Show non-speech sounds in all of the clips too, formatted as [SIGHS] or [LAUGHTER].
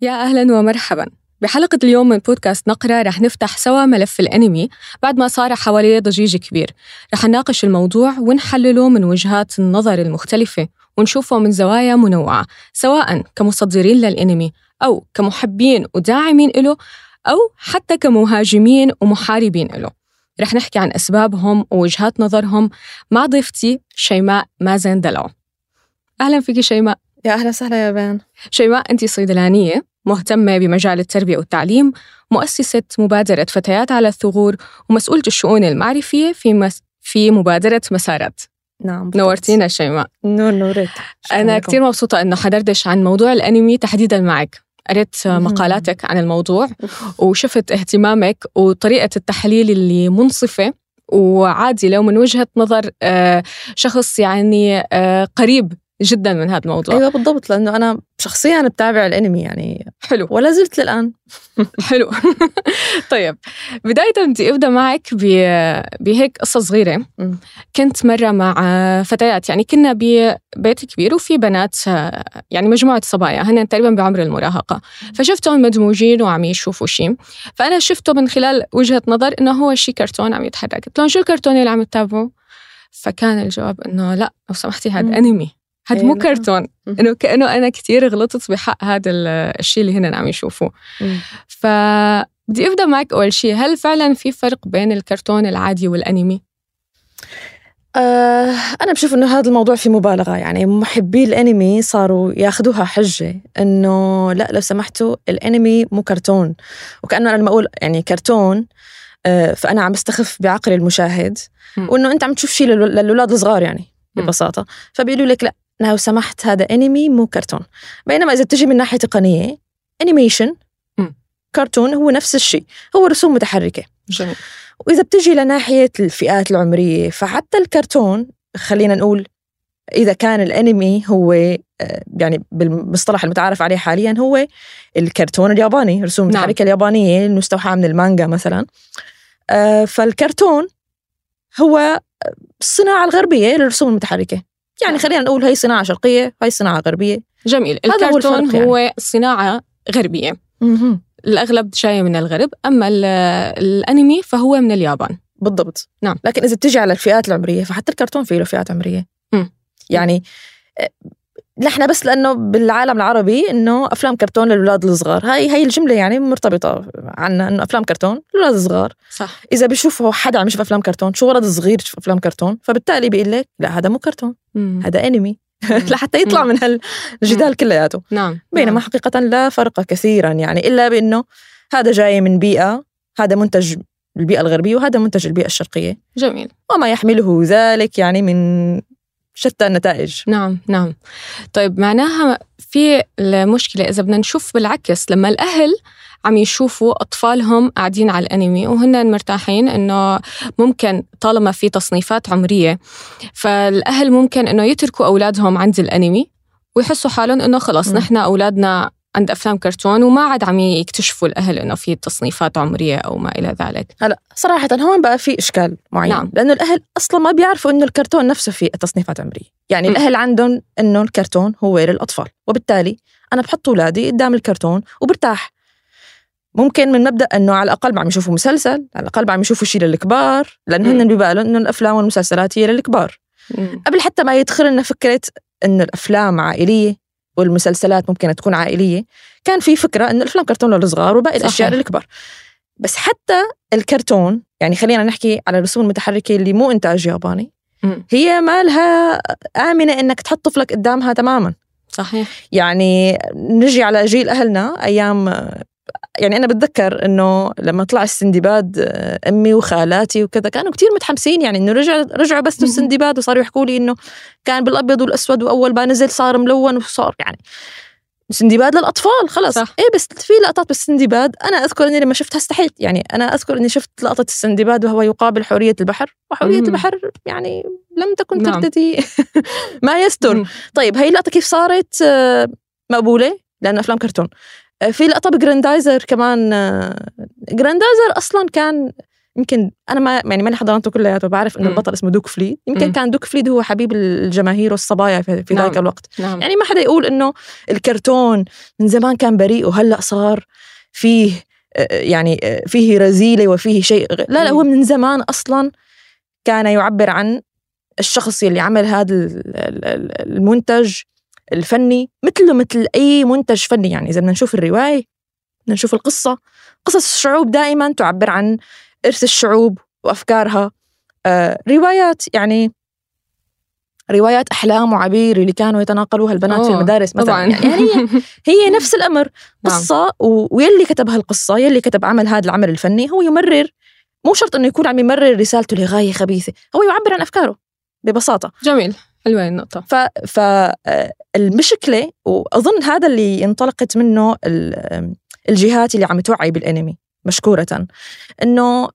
يا أهلا ومرحبا. بحلقة اليوم من بودكاست نقرة رح نفتح سوا ملف الأنمي بعد ما صار حواليه ضجيج كبير. رح نناقش الموضوع ونحلله من وجهات النظر المختلفة ونشوفه من زوايا منوعة سواء كمصدرين للأنمي أو كمحبين وداعمين له أو حتى كمهاجمين ومحاربين له رح نحكي عن أسبابهم ووجهات نظرهم. مع ضيفتي شيماء مازن دلو أهلا فيك شيماء. يا أهلا وسهلا يا بان شيماء أنت صيدلانية مهتمة بمجال التربية والتعليم مؤسسة مبادرة فتيات على الثغور ومسؤولة الشؤون المعرفية في مس... في مبادرة مسارات نعم. نورتينا شيماء نور شكراً أنا. كتير مبسوطة إنه حدردش عن موضوع الأنمي تحديدا معك قريت. مقالاتك عن الموضوع وشفت اهتمامك وطريقة التحليل اللي منصفة وعادي لو من وجهة نظر آه، شخص يعني آه، قريب جدا من هذا الموضوع. أيوة بالضبط لأنه أنا شخصيا بتابع الأنمي يعني حلو. ولا زلت للآن. [LAUGHS] حلو. [LAUGHS] طيب بداية بدي أبدأ معك بهيك قصة صغيرة. مم. كنت مرة مع فتيات يعني كنا ببيت كبير وفي بنات يعني مجموعة صبايا هن تقريبا بعمر المراهقة. فشفتهم مدموجين وعم يشوفوا شيء فأنا شفته من خلال وجهة نظر إنه هو شيء كرتون عم يتحرك. قلت لهم شو الكرتون اللي عم تتابعوا فكان الجواب إنه لا لو سمحتي هذا مم. أنمي هذا مو أيوة. كرتون مم. إنه كأنه أنا كتير غلطت بحق هذا ال- الشيء اللي هن عم يشوفوه. فبدي أبدأ معك أول شيء هل فعلا في فرق بين الكرتون العادي والأنمي آه أنا بشوف إنه هذا الموضوع فيه مبالغة يعني محبي الأنمي صاروا ياخذوها حجة إنه لا لو سمحتوا الأنمي مو كرتون وكأنه أنا لما أقول يعني كرتون آه فأنا عم بستخف بعقل المشاهد. وإنه أنت عم تشوف شيء للأولاد الصغار يعني. ببساطة فبيقولوا لك لا لو سمحت هذا أنمي مو كرتون. بينما إذا بتجي من ناحية تقنية أنيميشن مم. كرتون هو نفس الشيء. هو رسوم متحركة. جميل. وإذا بتجي لناحية الفئات العمرية فحتى الكرتون خلينا نقول إذا كان الأنمي هو آه، يعني بالمصطلح المتعارف عليه حاليا هو الكرتون الياباني رسوم نعم. المتحركة اليابانية المستوحاة من المانجا مثلا. آه، فالكرتون هو الصناعة الغربية للرسوم المتحركة. يعني خلينا نقول هي صناعة شرقية هي صناعة غربية جميل الكرتون الفرق هو, يعني. صناعة غربية. الأغلب جاية من الغرب أما ال- الأنمي فهو من اليابان بالضبط نعم. لكن إذا بتجي على الفئات العمرية فحتى الكرتون فيه له فئات عمرية مم. يعني نحن بس لأنه بالعالم العربي إنه أفلام كرتون للاولاد الصغار. هاي هي الجملة يعني مرتبطة عنا إنه أفلام كرتون للاولاد الصغار. صح. إذا بيشوفوا حدا عم يشوف أفلام كرتون شو ولد صغير يشوف أفلام كرتون؟ فبالتالي بيقول لك لا هذا مو كرتون مم. هذا أنمي. [LAUGHS] لحتى يطلع مم. من هالجدال كلياته. نعم. بينما نعم. حقيقة لا فرق كثيرا يعني إلا بأنه هذا جاي من بيئة هذا منتج البيئة الغربية وهذا منتج البيئة الشرقية. جميل. وما يحمله ذلك يعني من شتى النتائج نعم نعم طيب معناها في المشكلة إذا بدنا نشوف بالعكس لما الأهل عم يشوفوا أطفالهم قاعدين على الأنمي وهن مرتاحين إنه ممكن طالما في تصنيفات عمرية فالأهل ممكن إنه يتركوا أولادهم عند الأنمي ويحسوا حالهم إنه خلص. نحن أولادنا عند أفلام كرتون وما عاد عم يكتشفوا الأهل إنه في تصنيفات عمرية أو ما إلى ذلك هلا صراحة هون بقى في إشكال معين نعم. لأنه الأهل أصلا ما بيعرفوا إنه الكرتون نفسه في تصنيفات عمرية يعني م. الأهل عندهم إنه الكرتون هو للأطفال وبالتالي أنا بحط أولادي قدام الكرتون وبرتاح ممكن من مبدأ إنه على الأقل ما عم يشوفوا مسلسل على الأقل عم يشوفوا شيء للكبار لأنه م. هن ببالهم إنه الأفلام والمسلسلات هي للكبار مم. قبل حتى ما يدخل لنا فكرة إنه الأفلام عائلية والمسلسلات ممكن تكون عائلية كان في فكرة إنه الأفلام كرتون للصغار وباقي الأشياء صحيح. للكبار بس حتى الكرتون يعني خلينا نحكي على الرسوم المتحركة اللي مو إنتاج ياباني مم. هي ما لها آمنة إنك تحط طفلك قدامها تماما صحيح يعني نجي على جيل أهلنا أيام يعني أنا بتذكر إنه لما طلع السندباد آه، أمي وخالاتي وكذا كانوا كتير متحمسين يعني إنه رجع رجعوا بس. السندباد وصاروا يحكوا لي إنه كان بالأبيض والأسود وأول ما نزل صار ملون وصار يعني سندباد للأطفال خلص صح. إيه بس في لقطات بالسندباد أنا أذكر إني لما شفتها استحيت يعني أنا أذكر إني شفت لقطة السندباد وهو يقابل حورية البحر وحورية مم. البحر يعني لم تكن نعم. ترتدي [LAUGHS] ما يستر مم. طيب هي اللقطة كيف صارت آه، مقبولة لأنه أفلام كرتون في لقطة بجراندايزر كمان آه، جراندايزر أصلا كان يمكن أنا ما يعني ماني حضرته كلياته بعرف إنه. البطل اسمه دوك فليد يمكن مم. كان دوك فليد هو حبيب الجماهير والصبايا في, في نعم. الوقت نعم يعني ما حدا يقول إنه الكرتون من زمان كان بريء وهلأ صار فيه آه، يعني آه، فيه رذيله وفيه شيء لا لا هو من زمان أصلا كان يعبر عن الشخص اللي عمل هذا ال- ال- ال- المنتج الفني مثله مثل أي منتج فني. يعني إذا بدنا نشوف الرواية بدنا نشوف القصة قصص الشعوب دائما تعبر عن إرث الشعوب وأفكارها. آه روايات يعني روايات أحلام وعبير اللي كانوا يتناقلوها البنات في المدارس مثلا. طبعا. يعني هي [LAUGHS] هي نفس الأمر. نعم. قصة ويلي كتب هالقصه يلي كتب عمل هذا العمل الفني هو يمرر. مو شرط إنه يكون عم يمرر رسالته لغاية خبيثة هو يعبر عن أفكاره ببساطة. جميل. حلوة النقطة. ف فالمشكلة وأظن هذا اللي انطلقت منه ال- الجهات اللي عم توعي بالانمي مشكورة إنه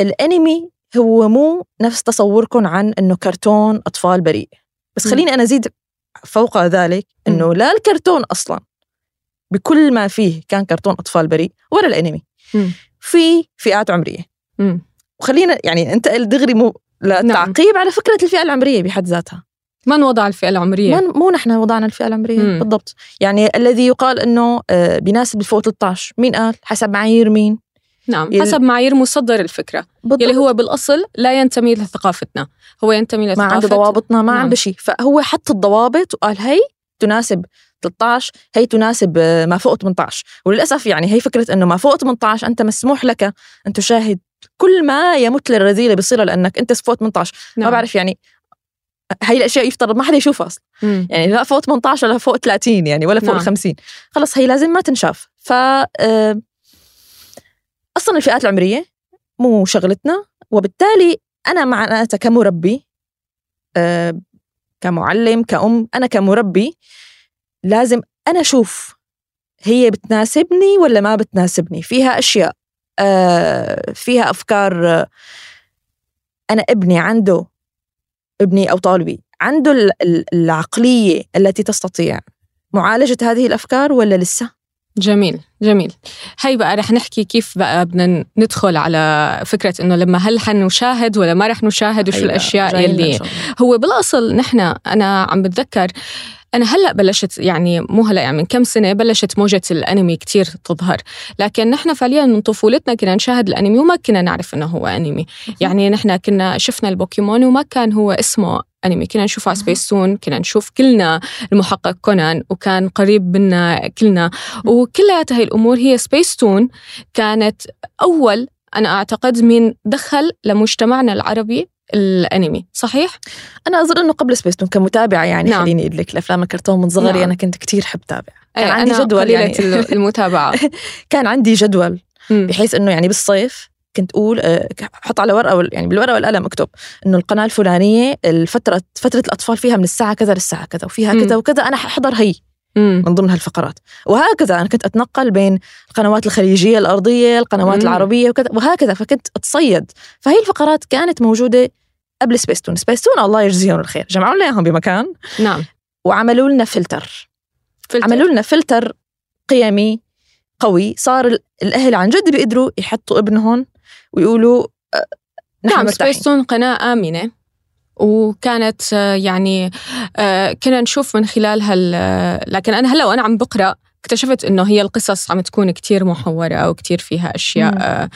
الانمي هو مو نفس تصوركم عن إنه كرتون أطفال بريء. بس. خليني أنا أزيد فوق ذلك إنه لا الكرتون أصلا بكل ما فيه كان كرتون أطفال بريء ولا الانمي. مم. في فئات عمرية. مم. وخلينا يعني أنت دغري مو للتعقيب على فكرة الفئة العمرية بحد ذاتها. من وضع الفئة العمرية؟ ما مو نحن وضعنا الفئة العمرية مم. بالضبط. يعني الذي يقال إنه آه، بيناسب فوق 13 مين قال؟ حسب معايير مين؟ نعم يل- حسب معايير مصدر الفكرة. بالضبط. يلي هو بالأصل لا ينتمي لثقافتنا هو ينتمي ما لثقافة عنده ضوابطنا ما نعم. عنده شيء. فهو حط الضوابط وقال هي تناسب 13 هي تناسب آه، ما فوق 18 وللأسف يعني هي فكرة إنه ما فوق 18 أنت مسموح لك أن تشاهد كل ما يمت للرذيلة بصله لأنك أنت فوق 18 نعم. ما بعرف يعني هي الأشياء يفترض ما حدا يشوفها أصلا مم. يعني لا فوق 18 ولا فوق 30 يعني ولا فوق نعم. ال 50 خلص هي لازم ما تنشاف ف آه، أصلا الفئات العمرية مو شغلتنا وبالتالي أنا معناتها كمربي آه، كمعلم كأم أنا كمربي لازم أنا أشوف هي بتناسبني ولا ما بتناسبني فيها أشياء آه، فيها أفكار أنا ابني عنده ابني أو طالبي عنده ال- ال- العقلية التي تستطيع معالجة هذه الأفكار ولا لسه؟ جميل جميل هي بقى رح نحكي كيف بقى بدنا ندخل على فكرة إنه لما هل حنشاهد ولا ما رح نشاهد وشو الأشياء يلي. هو بالأصل نحن أنا عم بتذكر أنا هلأ بلشت يعني مو هلأ يعني من كم سنة بلشت موجة الأنمي كتير تظهر. لكن نحن فعليا من طفولتنا كنا نشاهد الأنمي وما كنا نعرف إنه هو أنمي. يعني نحن كنا شفنا البوكيمون وما كان هو اسمه أنمي. كنا نشوفه على سبيس تون كنا نشوف كلنا المحقق كونان وكان قريب منا كلنا. وكلها هاي الأمور هي سبيس تون كانت أول أنا أعتقد من دخل لمجتمعنا العربي الانمي صحيح أنا أظن أنه قبل سبيستون كمتابعة يعني نعم. خليني أقول لك الأفلام الكرتون من صغري نعم. أنا كنت كتير حب تابع كان عندي أنا جدول يعني ال- [LAUGHS] المتابعة كان عندي جدول. بحيث إنه يعني بالصيف كنت أقول آه، حط على ورقة وال- يعني بالورقة والقلم أكتب إنه القناة الفلانية الفترة فترة الأطفال فيها من الساعة كذا للساعة كذا وفيها. كذا وكذا أنا ححضر هي مم. من ضمن هالفقرات. وهكذا أنا كنت أتنقل بين القنوات الخليجية الأرضية القنوات مم. العربية وكذا وهكذا. فكنت أتصيد. فهي الفقرات كانت موجودة قبل سبيستون. سبيستون الله يجزيهم الخير. جمعوا لنا إياهم بمكان. نعم. وعملوا لنا filter. filter. عملوا لنا فلتر قيمي قوي. صار ال- الأهل عن جد بيقدروا يحطوا ابنهم ويقولوا نحن نعم سبيستون قناة آمنة. وكانت آه، يعني آه، كنا نشوف من خلالها ال- لكن أنا هلا وأنا عم بقرأ اكتشفت إنه هي القصص عم تكون كتير محورة وكتير فيها أشياء مم. آه،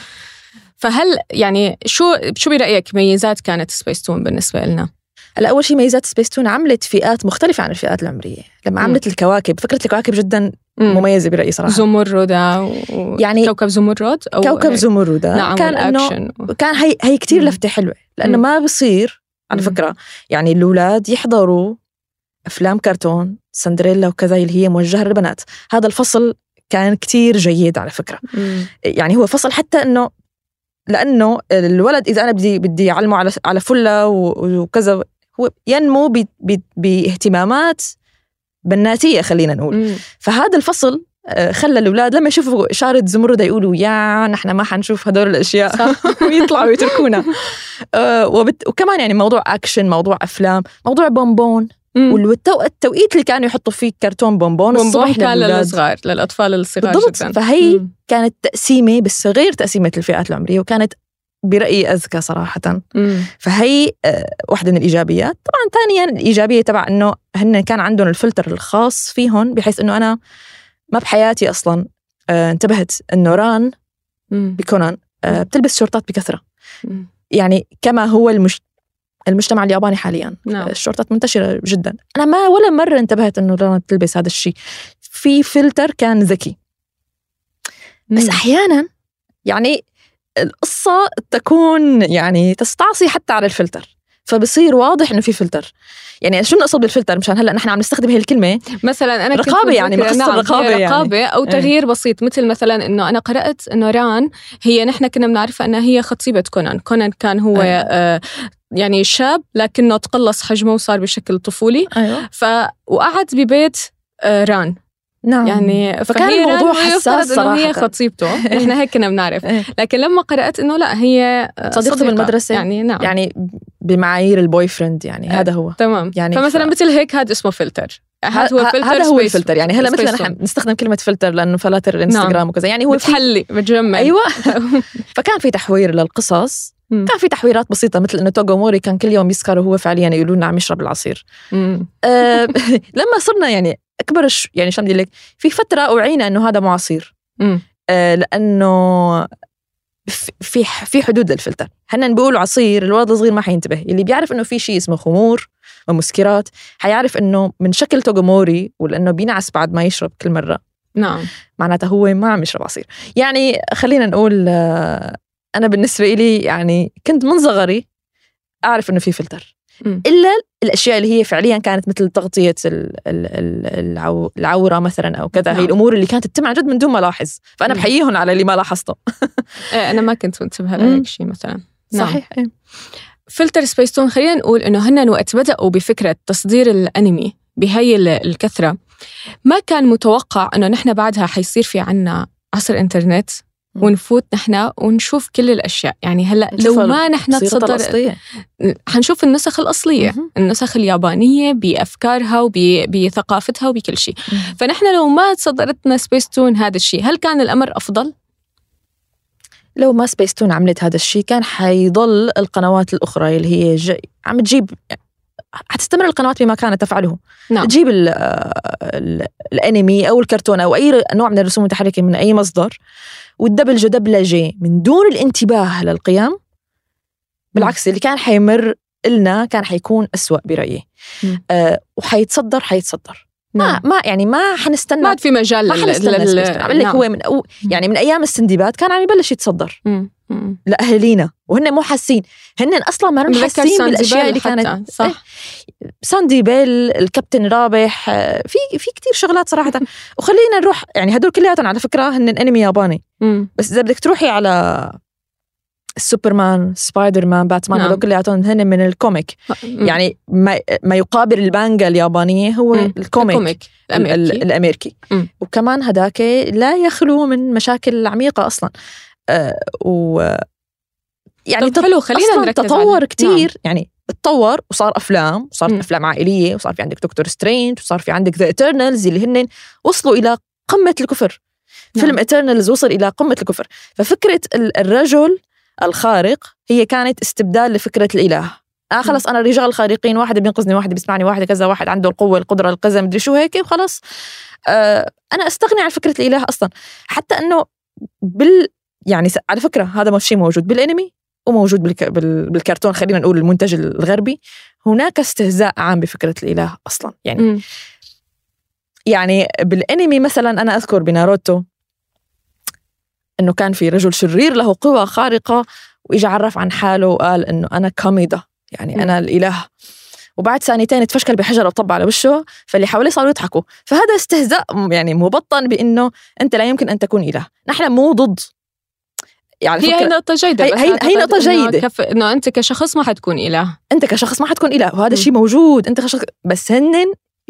فهل يعني شو شو برأيك ميزات كانت سبيستون بالنسبة لنا؟ هلا أول شيء ميزات سبيستون عملت فئات مختلفة عن الفئات العمرية لما. عملت الكواكب فكرة الكواكب جدا مم. مميزة برأيي صراحة زمردة و... يعني كوكب زمرد أو كوكب. زمردة نعم كان إنه. كان هي هي كثير. لفتة حلوة لأنه مم. ما بصير على. فكرة يعني الأولاد يحضروا أفلام كرتون سندريلا وكذا اللي هي موجهة للبنات هذا الفصل كان كتير جيد على فكرة مم. يعني هو فصل حتى إنه لأنه الولد إذا أنا بدي بدي أعلمه على على فلة وكذا هو ينمو باهتمامات بناتية خلينا نقول مم. فهذا الفصل خلى الأولاد لما يشوفوا إشارة زمرده يقولوا يا نحن ما حنشوف هدول الأشياء. [LAUGHS] ويطلعوا يتركونا [LAUGHS] آه، وبت... وكمان يعني موضوع اكشن موضوع أفلام موضوع بونبون. والتوقيت اللي كانوا يحطوا فيه كرتون بونبون بونبون الصبح كان. للصغار للأطفال الصغار بالضبط جدا فهي مم. كانت تقسيمة بس غير تقسيمة الفئات العمرية وكانت برأيي أذكى صراحة مم. فهي آه، واحدة من الإيجابيات طبعا ثانيا الإيجابية تبع أنه هن كان عندهم الفلتر الخاص فيهم بحيث أنه أنا ما بحياتي أصلا آه، انتبهت أنه ران. بكونان آه، بتلبس شورتات بكثرة. مم. يعني كما هو المش... المجتمع الياباني حاليا. نعم. الشورتات منتشرة جدا. أنا ما ولا مرة انتبهت أنه ران بتلبس هذا الشيء. في فلتر كان ذكي. بس. أحيانا يعني القصة تكون يعني تستعصي حتى على الفلتر. فبصير واضح إنه في فلتر. يعني شو نقصد بالفلتر؟ مشان هلأ نحن عم نستخدم هي الكلمة. مثلا أنا كنت رقابة يعني، بقصة نعم رقابة هي يعني. رقابة أو إيه. تغيير بسيط مثل مثلا إنه أنا قرأت إنه ران هي نحن كنا بنعرفها إنها هي خطيبة كونان. كونان كان هو أيوة. آه يعني شاب لكنه تقلص حجمه وصار بشكل طفولي. أيوه. ف وقعد ببيت آه ران. نعم يعني فكان الموضوع حساس انه هي. خطيبته [LAUGHS] نحن هيك كنا بنعرف إيه. لكن لما قرأت إنه لا هي آه، صديقته صديقة. بالمدرسة؟ يعني نعم يعني بمعايير ال boyfriend يعني إيه. هذا هو تمام يعني فمثلا ف- مثل هيك هذا اسمه فلتر هذا هو ه- فلتر هذا هو الفلتر يعني هلا مثل سبيس نحن تون. نستخدم كلمة فلتر لأنه فلاتر الانستغرام نعم. وكذا يعني هو بتحلي بتجمل أيوه [LAUGHS] فكان في تحوير للقصص. كان في تحويرات بسيطة مثل إنه توغوموري كان كل يوم يسكر وهو فعليا يقولوا لنا عم يشرب العصير. أه [LAUGHS] لما صرنا يعني أكبر ش- يعني شو بدي لك؟ في فترة أوعينا إنه هذا مم. أه لأنه في- في حدود للفلتر. هن بيقولوا عصير الولد الصغير ما حينتبه. اللي بيعرف إنه في شيء اسمه خمور ومسكرات حيعرف إنه من شكل توغوموري ولأنه بينعس بعد ما يشرب كل مرة. نعم. معناتها هو ما عم يشرب عصير. يعني خلينا نقول آه، أنا بالنسبة لي يعني كنت من صغري أعرف إنه في فلتر. إلا الأشياء اللي هي فعليا كانت مثل تغطية ال- ال- ال- العو- العورة مثلا أو كذا نعم. هي الأمور اللي كانت تتم عن جد من دون ما ألاحظ فأنا. بحييهم على اللي ما لاحظته إيه أنا ما كنت منتبهة. لهيك شيء مثلا نعم. صحيح إيه. فلتر سبيستون خلينا نقول إنه هن وقت بدأوا بفكرة تصدير الأنمي بهي ال- الكثرة ما كان متوقع إنه نحن بعدها حيصير في عنا عصر إنترنت. ونفوت نحن ونشوف كل الأشياء يعني هلأ لو ما نحن تصدر. حنشوف النسخ الأصلية مهم. النسخ اليابانية بأفكارها وبثقافتها وبكل شيء. فنحن لو ما تصدرتنا سبيس تون هذا الشيء هل كان الأمر أفضل لو ما سبيس تون عملت هذا الشيء كان حيضل القنوات الأخرى اللي هي ج... عم تجيب حتستمر القنوات بما كانت تفعله نعم. تجيب ال ال الانمي أو الكرتون أو أي نوع من الرسوم المتحركة من أي مصدر والدبلجة دبلجة من دون الانتباه للقيم بالعكس اللي كان حيمر إلنا كان حيكون أسوأ برأيي. آه وحيتصدر حيتصدر ما نعم. ما يعني ما حنستنى ما في مجال ما لل- حنستنى لل-. عم لك نعم. هو من أو يعني من أيام السندباد كان عم يبلش يتصدر مم. لاهالينا وهن مو حاسين. هن أصلا ما بتذكر حاسين بالأشياء اللي كانت صح. ساندي بيل الكابتن رابح آه، في في كثير شغلات صراحة. [LAUGHS] وخلينا نروح يعني هدول كلياتهم على فكرة هن انمي ياباني. مم. بس إذا بدك تروحي على سوبرمان سبايدر مان باتمان نعم. هدول كلياتهم هن من ال comic. مم. يعني ما, ما يقابل المانجا اليابانية هو مم. ال comic, ال comic ال- ال- الأمريكي. مم. وكمان هداك لا يخلو من مشاكل عميقة أصلا. آه و يعني طب حلو خلينا نركز تطور على- كتير يعني تطور وصار أفلام وصارت. أفلام عائلية وصار في عندك دكتور سترينج وصار في عندك ذا ايترنالز اللي هن وصلوا إلى قمة الكفر. نعم. فيلم ايترنالز وصل إلى قمة الكفر. ففكرة ال- الرجل الخارق هي كانت استبدال لفكرة الإله. آه خلص أنا الرجال الخارقين واحد بينقذني واحد بيسمعني واحد كذا واحد عنده القوة القدرة القزم مدري شو هيك وخلص آه أنا استغني عن فكرة الإله أصلا. حتى إنه بال يعني على فكرة هذا مش شيء موجود بالانمي وموجود بالك... بال... بالكرتون خلينا نقول المنتج الغربي. هناك استهزاء عام بفكرة الإله أصلا. يعني مم. يعني بالانمي مثلا أنا أذكر بناروتو إنه كان في رجل شرير له قوى خارقة واجى عرف عن حاله وقال إنه أنا كاميدا يعني أنا الإله. وبعد ثانيتين تفشكل بحجرة وطب على وشه فاللي حواليه صاروا يضحكوا. فهذا استهزاء م- يعني مبطن بإنه أنت لا يمكن أن تكون إله. نحن مو ضد. يعني هي هي نقطة جيدة هي- هي- هي نقطة إنه جيدة. كف... إنه أنت كشخص ما حتكون إله أنت كشخص ما حتكون إله وهذا. الشيء موجود أنت كشخص بس هن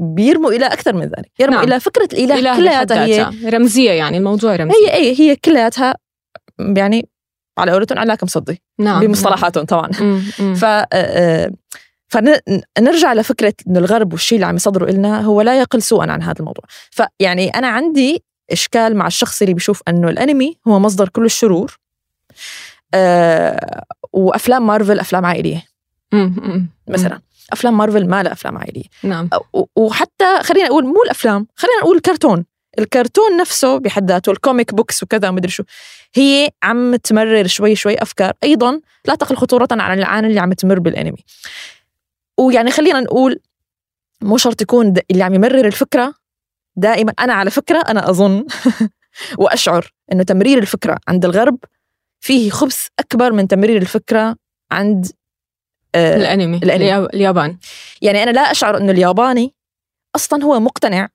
بيرموا إلى أكثر من ذلك يرموا نعم. إلى فكرة الإله إله بحد كلياتها هي رمزية يعني الموضوع رمزي هي إيه هي كلياتها يعني على قولتهم علاك مصدي نعم بمصطلحاتهم طبعا مم. مم. ف آه، فنرجع لفكرة إنه الغرب والشيء اللي عم يصدروا لنا هو لا يقل سوءا عن هذا الموضوع فيعني أنا عندي إشكال مع الشخص اللي بيشوف إنه الأنمي هو مصدر كل الشرور آه وأفلام مارفل أفلام عائلية. مثلا. أفلام مارفل ما لها أفلام عائلية. نعم. وحتى خلينا نقول مو الأفلام خلينا نقول الكرتون الكرتون نفسه بحد ذاته ال comic books وكذا مدري شو هي عم تمرر شوي شوي أفكار. أيضا لا تقل خطورة عن العالم اللي عم تمر بالانمي. ويعني خلينا نقول مو شرط يكون اللي عم يمرر الفكرة. دائما أنا على فكرة أنا أظن [LAUGHS] وأشعر إنه تمرير الفكرة عند الغرب فيه خبث أكبر من تمرير الفكرة عند آه الأنمي, الأنمي. الياب- اليابان. يعني أنا لا أشعر إنه الياباني أصلا هو مقتنع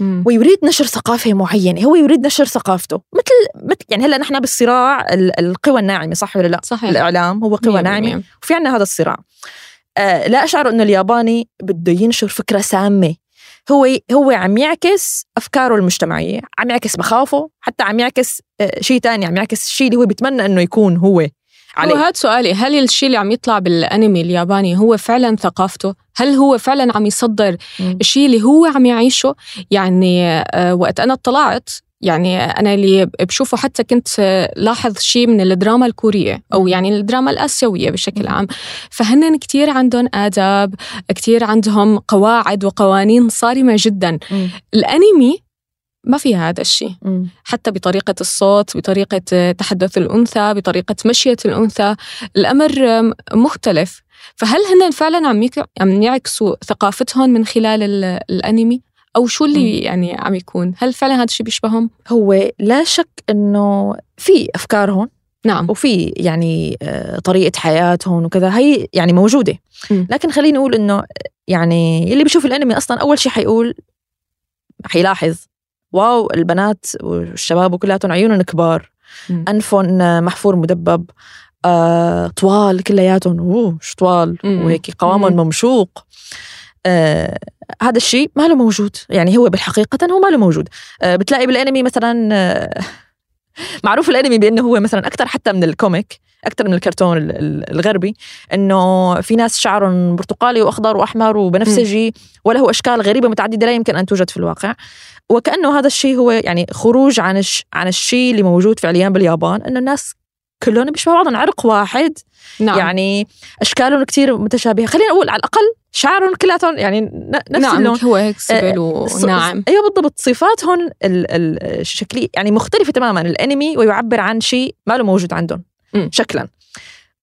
مم. ويريد نشر ثقافة معينة هو يريد نشر ثقافته. مثل مثل يعني هلأ نحن بالصراع ال- القوى الناعمة صح ولا لا؟ صحيح. الإعلام هو قوى بالمية. وفي عنا هذا الصراع. آه لا أشعر إنه الياباني بده ينشر فكرة سامة. هو هو عم يعكس أفكاره المجتمعية. عم يعكس مخاوفه حتى عم يعكس آه شيء تاني عم يعكس الشيء اللي هو بيتمنى إنه يكون هو. هو عليه هذا سؤالي هل الشيء اللي عم يطلع بالانمي الياباني هو فعلا ثقافته؟ هل هو فعلا عم يصدر. الشيء اللي هو عم يعيشه؟ يعني آه، وقت أنا اطلعت يعني أنا اللي بشوفه حتى كنت لاحظ شيء من الدراما الكورية أو. يعني الدراما الآسيوية بشكل. عام فهن كتير عندهم آداب كتير عندهم قواعد وقوانين صارمة جدا مم. الأنمي ما فيها هذا الشيء. حتى بطريقة الصوت بطريقة تحدث الأنثى بطريقة مشية الأنثى الأمر مختلف فهل هن فعلا عم عم يعكسوا ثقافتهم من خلال ال- الأنمي أو شو اللي يعني عم يكون؟ هل فعلا هذا الشيء بيشبههم؟ هو لا شك إنه في افكارهم نعم. وفي يعني آه، طريقة حياتهم وكذا. هي يعني موجودة. مم. لكن خليني أقول إنه يعني اللي بيشوف الأنمي أصلا أول شيء حيقول حيلاحظ. واو البنات والشباب وكلاتهم عيونهم كبار. آه، محفور مدبب آه، طوال كلياتهم. أوه شو طوال. وهيك قوامهم مم. ممشوق. آه هذا الشيء ما له موجود. يعني هو بالحقيقة هو ما له موجود. آه بتلاقي بالانمي مثلا آه [LAUGHS] معروف الانمي بأنه هو مثلا أكثر حتى من الكوميك أكثر من الكرتون ال- ال- الغربي إنه في ناس شعرهم برتقالي وأخضر وأحمر وبنفسجي وله أشكال غريبة متعددة لا يمكن أن توجد في الواقع. وكأنه هذا الشيء هو يعني خروج عن الش عن الشيء اللي موجود فعليا باليابان إنه الناس كلهم بيشبهوا بعضهم عرق واحد. نعم. يعني أشكالهم كتير متشابهة. خلينا نقول على الأقل شعرهم كلاتهم يعني نفس نعم اللون. هو هيك سبل ص- وناعم أيوه بالضبط. صفاتهم ال- ال- الشكليه يعني مختلفة تماما. الأنمي ويعبر عن شيء ما له موجود عندهم. مم. شكلا.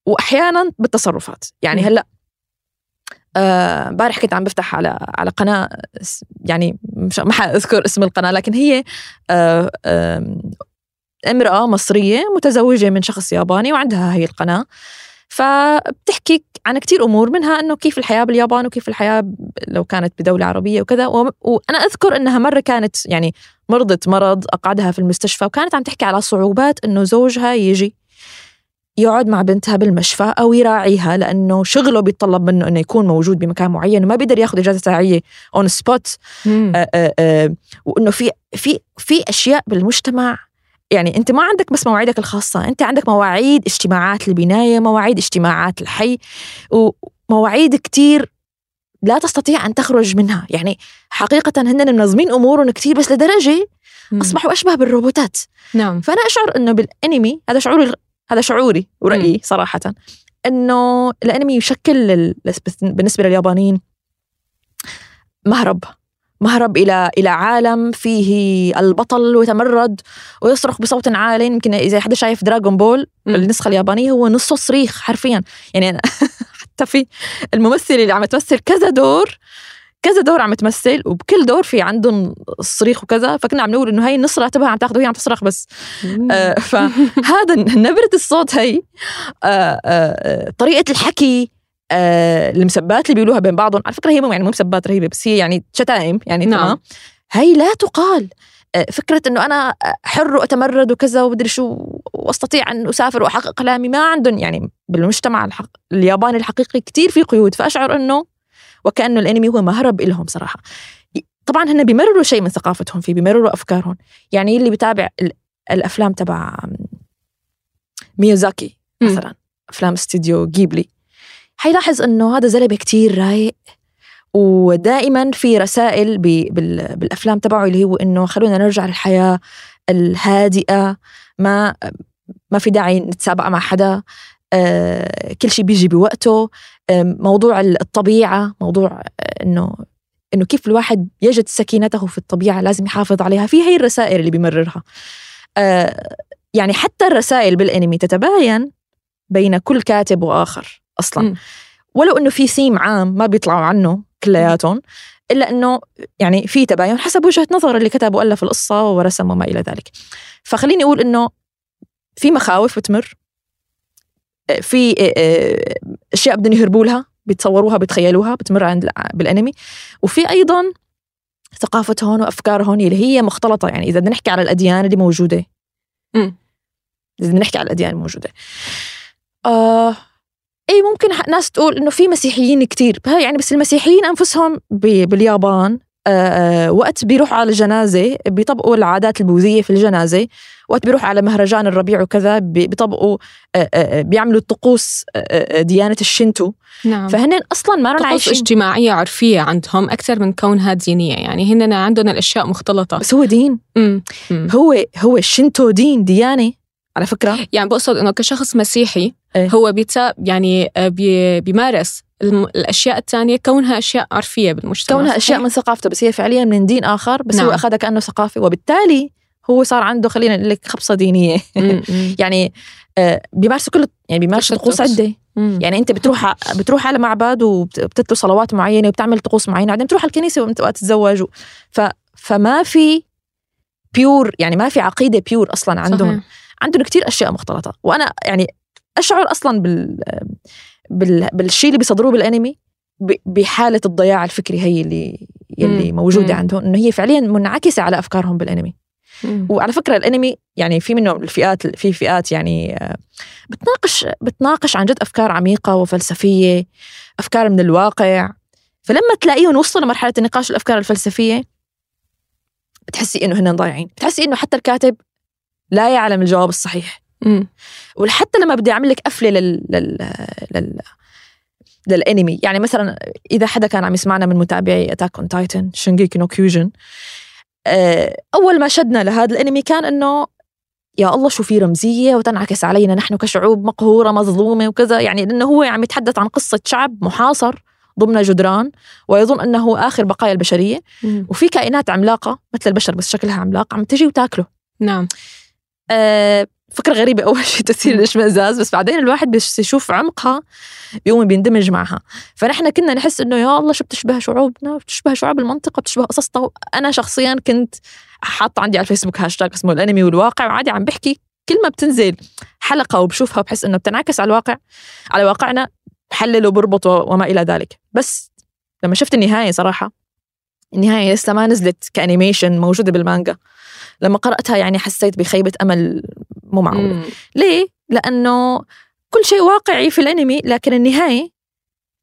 واحيانا بالتصرفات. يعني مم. هلأ آه، امبارح كنت عم بفتح على على قناة يعني مش ما حأذكر اسم القناة لكن هي آه، آم، امرأة مصرية متزوجة من شخص ياباني وعندها هي القناة. فبتحكي عن كتير أمور منها إنه كيف الحياة باليابان وكيف الحياة ب- لو كانت بدولة عربية وكذا. وأنا أذكر إنها مرة كانت يعني مرضت مرض أقعدها في المستشفى وكانت عم تحكي على صعوبات إنه زوجها يجي يقعد مع بنتها بالمشفى أو يراعيها لأنه شغله بيتطلب منه إنه يكون موجود بمكان معين وما بيقدر ياخذ إجازة ساعية on spot مم. وإنه في في في أشياء بالمجتمع يعني انت ما عندك بس مواعيدك الخاصة انت عندك مواعيد اجتماعات البناية مواعيد اجتماعات الحي ومواعيد كتير لا تستطيع أن تخرج منها. يعني حقيقة هن منظمين أمورهم كتير بس لدرجة. أصبحوا أشبه بالروبوتات. نعم. فأنا أشعر إنه بالأنمي هذا شعوري هذا شعوري ورأيي صراحة إنه الأنمي يشكل بالنسبة لليابانيين مهرب. مهرب إلى إلى عالم فيه البطل يتمرد ويصرخ بصوت عال يمكن إذا حدا شايف دراغون بول مم. بالنسخه اليابانية هو نصه صريخ حرفيا يعني أنا [LAUGHS] حتى في الممثله اللي عم تمثل كذا دور كذا دور عم تمثل وبكل دور في عندهم صريخ وكذا فكنا عم نقول إنه هاي النص راتبها عم تاخذ وهي عم تصرخ بس. آه، فهذا [LAUGHS] نبرة الصوت هي آه، آه، طريقة الحكي آه، المسبات اللي بيقولوها بين بعضهم على فكرة هي يعني مو مسبات رهيبة بس هي يعني شتائم يعني نعم. تمام؟ هي لا تقال. آه، فكرة إنه أنا حر وأتمرد وكذا ومدري شو وأستطيع أن أسافر وأحقق احلامي ما عندهم يعني بالمجتمع الحق الياباني الحقيقي كتير في قيود فأشعر إنه وكأنه الأنمي هو مهرب لهم صراحة. طبعا هن بيمرروا شيء من ثقافتهم فيه بيمرروا أفكارهم. يعني اللي بيتابع ال- الأفلام تبع ميوزاكي مم. مثلا أفلام استديو جيبلي. حيلاحظ إنه هذا زلمة كتير رايق ودائما في رسائل بالأفلام تبعه اللي هو إنه خلونا نرجع للحياة الهادئة ما ما في داعي نتسابق مع حدا آه، كل شيء بيجي بوقته آه، موضوع الطبيعة موضوع آه، إنه إنه كيف الواحد يجد سكينته في الطبيعة لازم يحافظ عليها. في هي الرسائل اللي بيمررها يعني حتى الرسائل بالأنمي تتباين بين كل كاتب وآخر. أصلا. م. ولو إنه في ثيم عام ما بيطلعوا عنه كلياتهم إلا إنه يعني في تباين حسب وجهة نظر اللي كتب وألف القصة ورسم وما إلى ذلك. فخليني أقول إنه في مخاوف بتمر في آه، آه، أشياء بدهم يهربوا لها بيتصوروها بيتخيلوها بتمر عند بالأنمي. وفي أيضا ثقافتهم وافكارهم اللي هي مختلطة يعني إذا بدنا نحكي على الأديان اللي موجودة. امم إذا بدنا نحكي على الأديان الموجودة. آه اي ممكن ناس تقول إنه في مسيحيين كتير. يعني بس المسيحيين أنفسهم باليابان آه وقت بيروحوا على الجنازة بيطبقوا العادات البوذية في الجنازة. وقت بيروح على مهرجان الربيع وكذا بيطبقوا بيعملوا الطقوس ديانة الشنتو. نعم. فهن أصلا ما طقوس عايشين اجتماعية عرفية عندهم أكثر من كونها دينية. يعني هن عندهم الأشياء مختلطة. بس هو دين. مم. مم. هو هو الشنتو دين ديانة. على فكرة. يعني بقصد إنه كشخص مسيحي إيه؟ هو بيتا يعني بي بيمارس الأشياء الثانية كونها أشياء عرفيه بالمجتمع كونها أشياء من ثقافته بس هي فعليا من دين آخر بس نعم. هو أخذها كأنه ثقافه وبالتالي هو صار عنده خلينا نقول لك خبصة دينية. [LAUGHS] يعني آه، بيمارسوا كل يعني بيمارسوا طقوس عدة. يعني أنت بتروح بتروح على معبد وبتتلو صلوات معينة وبتعمل طقوس معينة بعدين بتروح على الكنيسة وقت تتزوج ف فما في بيور يعني ما في عقيدة بيور أصلا عندهم. صحيح. عندهم كتير أشياء مختلطة. وأنا يعني أشعر أصلا بال, بال... بالشيء اللي بيصدروه بالانمي بحالة الضياع الفكري هي اللي يلي موجودة عندهم إنه هي فعليا منعكسة على أفكارهم بالانمي. وعلى فكرة الانمي يعني في منه الفئات في فئات يعني آه، بتناقش بتناقش عن جد أفكار عميقة وفلسفية أفكار من الواقع. فلما تلاقيهم وصلوا لمرحلة النقاش الأفكار الفلسفية بتحسي إنه هن ضايعين. بتحسي إنه حتى الكاتب لا يعلم الجواب الصحيح. وحتى لما بدي أعمل لك قفلة لل, لل... لل... للانمي. يعني مثلا إذا حدا كان عم يسمعنا من متابعي Attack on Titan Shingeki no Kyojin أول ما شدنا لهذا الانمي كان إنه يا الله شو في رمزية وتنعكس علينا نحن كشعوب مقهورة مظلومة وكذا. يعني لأنه هو عم يتحدث عن قصة شعب محاصر ضمن جدران ويظن إنه آخر بقايا البشرية. وفي كائنات عملاقة مثل البشر بس شكلها عملاق عم تجي وتاكله. نعم. آه فكرة غريبة. أول [LAUGHS] شيء تثير الإشمئزاز بس بعدين الواحد بس يشوف عمقها بيقوم بيندمج معها. فنحن كنا نحس إنه يا الله شو بتشبه شعوبنا؟ بتشبه شعوب المنطقة؟ بتشبه قصصنا أنا شخصيا كنت حاطة عندي على الفيسبوك هاشتاج اسمه الأنمي والواقع وعادي عم بحكي كل ما بتنزل حلقة وبشوفها بحس إنه بتنعكس على الواقع على واقعنا بحلل وبربط وما إلى ذلك. بس لما شفت النهاية صراحة النهاية لسه ما نزلت كأنيميشن موجودة بالمانجا. لما قرأتها يعني حسيت بخيبة أمل مو معقولة. ليه؟ لأنه كل شيء واقعي في الأنمي لكن النهاية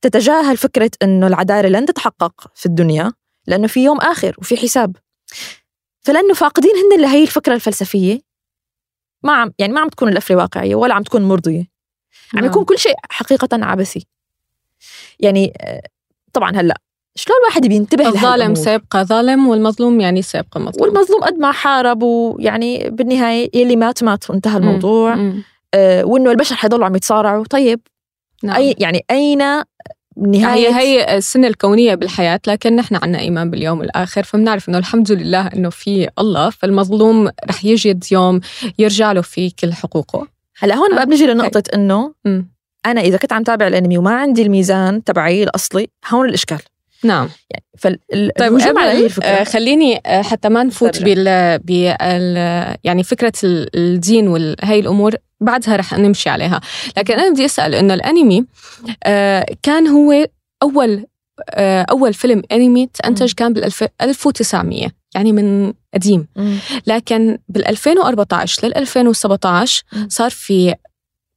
تتجاهل فكرة أنه العدالة لن تتحقق في الدنيا لأنه في يوم آخر وفي حساب. فلأنه فاقدين هن لهي الفكرة الفلسفية. ما عم يعني ما عم تكون القفلة واقعية ولا عم تكون مرضية. عم يكون نعم. كل شيء حقيقة عبثي. يعني آه، طبعا هلأ شلون الواحد بينتبه الظالم سيبقى ظالم والمظلوم يعني سيبقى مظلوم. والمظلوم قد ما حارب ويعني بالنهاية يلي مات مات وانتهى الموضوع. مم. آه وإنه البشر حيضلوا عم يتصارعوا. طيب نعم. أي يعني أين نهاية؟ هي هي السنة الكونية بالحياة لكن نحن عنا إيمان باليوم الآخر. فبنعرف إنه الحمد لله إنه في الله فالمظلوم رح يجد يوم يرجع له فيه كل حقوقه. هلا هون بقى بنجي لنقطة إنه أنا إذا كنت عم تابع الأنمي وما عندي الميزان تبعي الأصلي هون الإشكال. نعم. يعني فال طيب على الفكرة. آه خليني آه حتى ما نفوت بال, بال يعني فكرة الدين وهي الأمور بعدها رح نمشي عليها. لكن أنا بدي أسأل إنه الأنمي آه كان هو أول آه أول فيلم انمي تنتج كان بال 1900 يعني من قديم. لكن بال 2014 لل 2017 صار في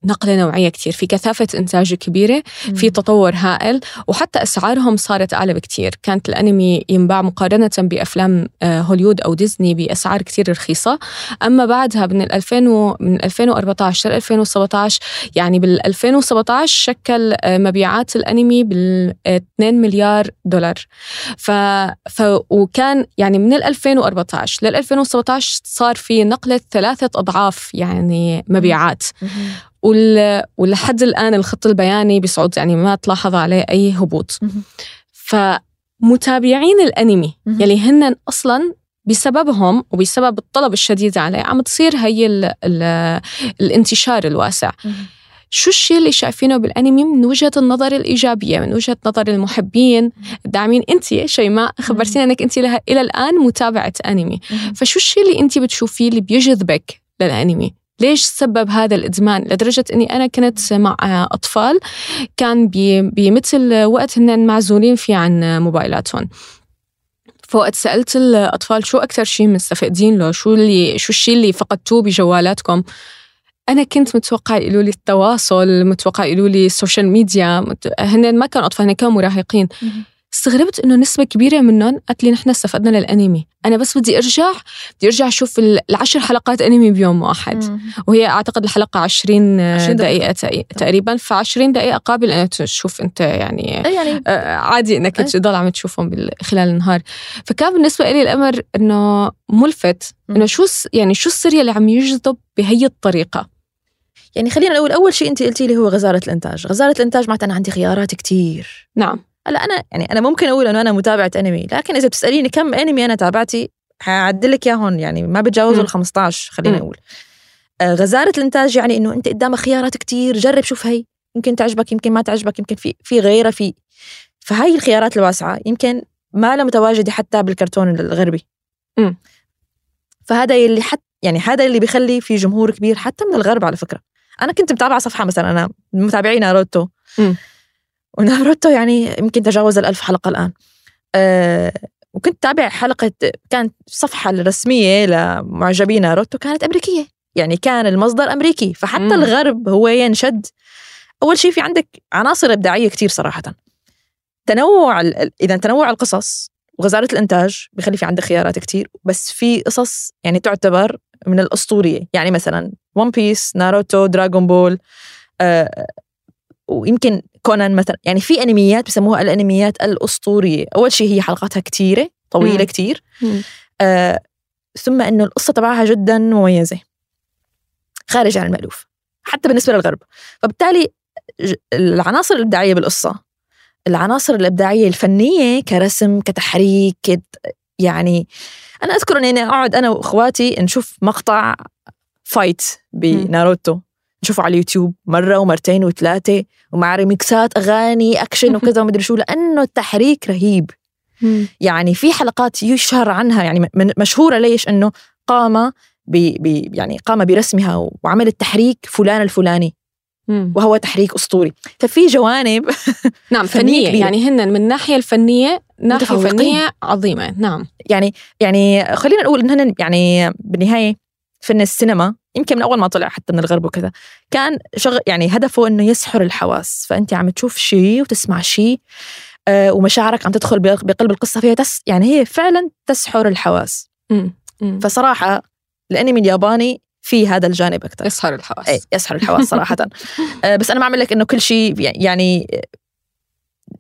نقلة نوعية كتير. في كثافة إنتاج كبيرة في تطور هائل وحتى أسعارهم صارت أعلى بكتير. كانت الأنمي ينباع مقارنة بأفلام آه، هوليود أو ديزني بأسعار كتير رخيصة. أما بعدها من 2000 و... من 2014 ل 2017 يعني بال 2017 شكل آه، مبيعات الأنمي بال 2 مليار دولار. ف... ف... وكان يعني من 2014 لل 2017 صار في نقلة ثلاثة أضعاف يعني مبيعات. ولحد الآن الخط البياني بصعود يعني ما تلاحظ عليه أي هبوط. فمتابعين الأنمي يلي هن أصلا بسببهم وبسبب الطلب الشديد عليه عم تصير هي ال ال الانتشار الواسع. شو الشيء اللي شايفينه بالأنمي من وجهة النظر الإيجابية من وجهة نظر المحبين؟ الداعمين أنت شيماء خبرتينا أنك أنت لها إلى الآن متابعة أنمي. فشو الشيء اللي أنت بتشوفيه اللي بيجذبك للأنمي؟ ليش سبب هذا الإدمان؟ لدرجة إني أنا كنت مع أطفال كان بمثل وقت هن معزولين فيه عن موبايلاتهم. فوقت سألت الأطفال شو أكثر شيء مستفقدين له؟ شو اللي شو الشيء اللي فقدتوه بجوالاتكم؟ أنا كنت متوقع يقولوا لي التواصل متوقع يقولوا لي ال social media هن ما كانوا أطفال هن كانوا مراهقين. استغربت إنه نسبة كبيرة منهم قالت لي نحن استفدنا للانمي، أنا بس بدي أرجع بدي أرجع أشوف العشر حلقات انمي بيوم واحد، مم. وهي أعتقد الحلقة 20, 20 دقيقة, دقيقة تقريبا. ف 20 دقيقة قابل انك تشوف أنت يعني, يعني آه عادي إنك تضل عم تشوفهم خلال النهار، فكان بالنسبة لي الأمر إنه ملفت. إنه شو يعني شو السر اللي عم يجذب بهي الطريقة؟ يعني خلينا نقول أول شيء أنت قلتي لي هو غزارة الإنتاج. غزارة الإنتاج معناتها أنا عندي خيارات كتير. نعم. هلا أنا يعني أنا ممكن أقول إنه أنا متابعة أنمي لكن إذا بتسأليني كم أنمي أنا تابعتي حعدلك اياهم يعني ما بتجاوزوا ال 15 خلينا نقول آه غزارة الإنتاج يعني إنه أنت قدامك خيارات كتير جرب شوف هي يمكن تعجبك يمكن ما تعجبك يمكن في في غيرها في. فهاي الخيارات الواسعة يمكن ما لها متواجدة حتى بالكرتون الغربي. م. فهذا اللي حتى يعني هذا اللي بيخلي في جمهور كبير حتى من الغرب على فكرة. أنا كنت متابعة صفحة مثلا أنا متابعي ناروتو. وناروتو يعني يمكن تجاوز الألف حلقة الآن. أه وكنت تابع حلقة كانت الصفحه الرسميه لمعجبي ناروتو كانت أمريكية. يعني كان المصدر أمريكي فحتى مم. الغرب هو ينشد. أول شيء في عندك عناصر إبداعية كثير صراحة. تنوع إذا تنوع القصص وغزارة الإنتاج بخلي في عندك خيارات كثير بس في قصص يعني تعتبر من الأسطورية. يعني مثلا ون بيس ناروتو دراغون بول آه ويمكن كونان مثلا يعني في أنميات بسموها الأنميات الأسطورية. أول شيء هي حلقاتها كثيره طويلة مم. كتير. آه ثم إنه القصة تبعها جدا مميزة. خارج عن المألوف حتى بالنسبة للغرب. فبالتالي العناصر الإبداعية بالقصة العناصر الإبداعية الفنية كرسم كتحريك يعني أنا أذكر إني أقعد أنا وإخواتي نشوف مقطع fight بناروتو. نشوفه على اليوتيوب مرة ومرتين وثلاثة ومع remixات أغاني أكشن وكذا ومدري شو لأنه التحريك رهيب. يعني في حلقات يشهر عنها يعني مشهورة ليش؟ أنه قام ب يعني قام برسمها وعمل التحريك فلان الفلاني. وهو تحريك أسطوري. ففي جوانب [LAUGHS] نعم فنية يعني هن من الناحية الفنية ناحية فنية عظيمة. نعم. يعني يعني خلينا نقول إن هن يعني بالنهاية فن السينما يمكن من أول ما طلع حتى من الغرب وكذا كان شغل يعني هدفه إنه يسحر الحواس فأنت عم تشوف شيء وتسمع شيء آه ومشاعرك عم تدخل بقلب القصة فيها تس يعني هي فعلا تسحر الحواس. فصراحة الانمي الياباني في هذا الجانب أكثر يسحر الحواس. إيه يسحر الحواس صراحة. [LAUGHS] آه بس أنا ما أعمل لك إنه كل شيء يعني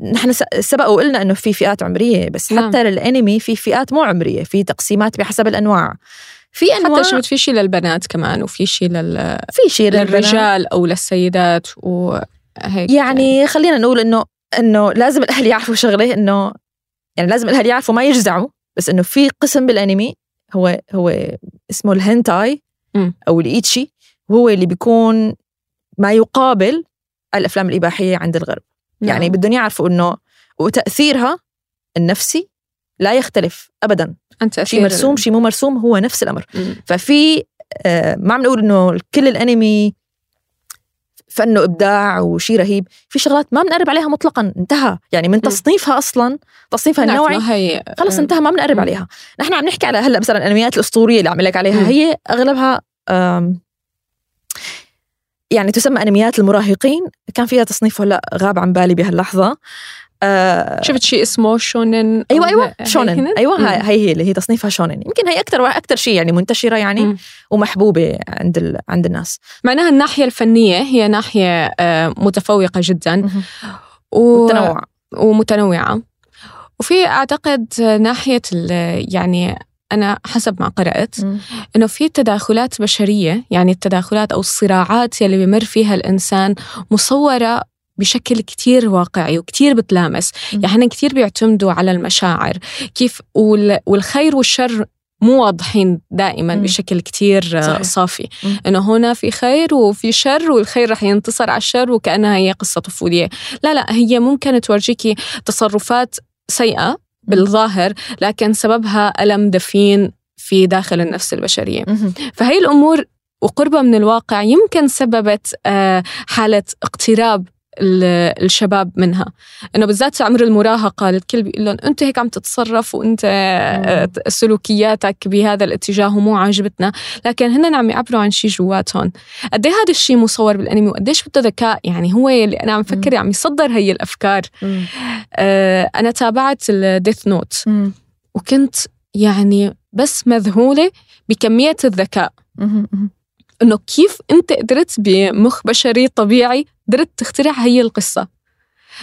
نحن سبق وقلنا إنه في فئات عمرية بس نعم. حتى للأنمي في فئات مو عمرية في تقسيمات بحسب الأنواع. في أنواع. حتى في شيء للبنات كمان وفي شيء لل في شيء للرجال أو للسيدات وهيك يعني خلينا نقول إنه إنه لازم الأهل يعرفوا شغلة إنه يعني لازم الأهل يعرفوا ما يجزعوا بس إنه في قسم بالأنمي هو هو اسمه الهنتاي أو الإيتشي هو اللي بيكون ما يقابل الأفلام الإباحية عند الغرب. نعم. يعني بدهم يعرفوا إنه وتأثيرها النفسي لا يختلف ابدا. شيء مرسوم شيء مو مرسوم هو نفس الأمر. مم. ففي آه ما عم نقول إنه كل الأنمي فنه إبداع وشيء رهيب. في شغلات ما بنقرب عليها مطلقا انتهى. يعني من تصنيفها أصلا تصنيفها النوعي هي خلص انتهى ما بنقرب عليها. نحن عم نحكي على هلأ مثلا الأنميات الأسطورية اللي عم لك عليها مم. هي أغلبها يعني تسمى أنميات المراهقين. كان فيها تصنيف هلأ غاب عن بالي بهاللحظة. آه شفت شيء اسمه شونن أيوه أيوه شونن. أيوه هاي, هاي هي اللي هي تصنيفها شونن. يمكن هي أكثر أكثر شيء يعني منتشرة يعني مم. ومحبوبة عند ال... عند الناس. معناها الناحية الفنية هي ناحية آه، متفوقة جدا. و... متنوعة. ومتنوعة. وفي أعتقد ناحية يعني أنا حسب ما قرأت إنه في تداخلات بشرية يعني التداخلات أو الصراعات يلي بمر فيها الإنسان مصورة بشكل كتير واقعي وكتير بتلامس. يعني إحنا كتير بيعتمدوا على المشاعر. كيف والخير والشر مو واضحين دائما مم. بشكل كتير صحيح. صافي. مم. إنه هنا في خير وفي شر والخير رح ينتصر على الشر وكأنها هي قصة طفولية. لا لا هي ممكن تورجيكي تصرفات سيئة بالظاهر لكن سببها ألم دفين في داخل النفس البشرية. فهي الأمور وقربها من الواقع يمكن سببت آه، حالة اقتراب الشباب منها. إنه بالذات عمر المراهقة الكل بيقول لهم أنت هيك عم تتصرف وأنت آه، سلوكياتك بهذا الاتجاه ومو عاجبتنا. لكن هن عم يعبروا عن شيء جواتهم. قد إيه هذا الشيء مصور بالأنمي؟ وقديش بده ذكاء؟ يعني هو اللي أنا عم فكر عم يصدر هي الأفكار. آه أنا تابعت ال Death Note وكنت يعني بس مذهولة بكمية الذكاء. إنه كيف أنت قدرت بمخ بشري طبيعي قدرت تخترع هي القصة.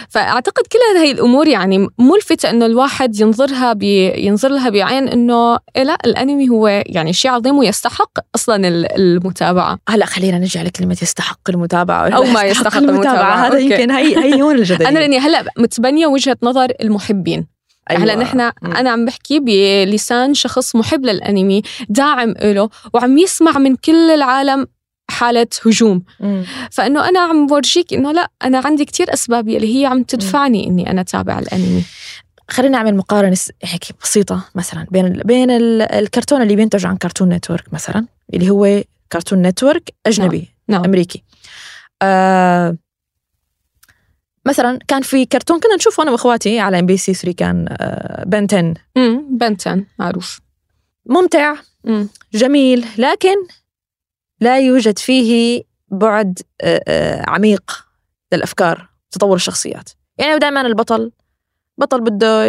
فأعتقد كل هذه الأمور يعني ملفتة إنه الواحد ينظرها بي ينظر لها بعين إنه إيه لا الأنمي هو يعني شيء عظيم ويستحق أصلا المتابعة. هلا خلينا نرجع لكلمه يستحق المتابعة. أو ما يستحق المتابعة, المتابعة. هذا يمكن هي هي هون الجدل أنا لأني هلا متبنية وجهة نظر المحبين. أيوة. هلا نحن أنا عم بحكي بلسان شخص محب للأنمي داعم له وعم يسمع من كل العالم حالة هجوم مم. فإنه أنا عم بورجيك إنه لا أنا عندي كتير أسباب اللي هي عم تدفعني إني أنا أتابع الأنمي خلينا نعمل مقارنة هيك بسيطة مثلا بين بين الكرتون اللي بينتج عن Cartoon Network مثلا اللي هو Cartoon Network أجنبي نعم. نعم. أمريكي آه مثلا كان في كرتون كنا نشوفه أنا وإخواتي على MBC 3 كان آه بنتن امم Ben 10 معروف ممتع مم. جميل لكن لا يوجد فيه بعد آه، آه، عميق للأفكار تطور الشخصيات. يعني دائما البطل بطل بده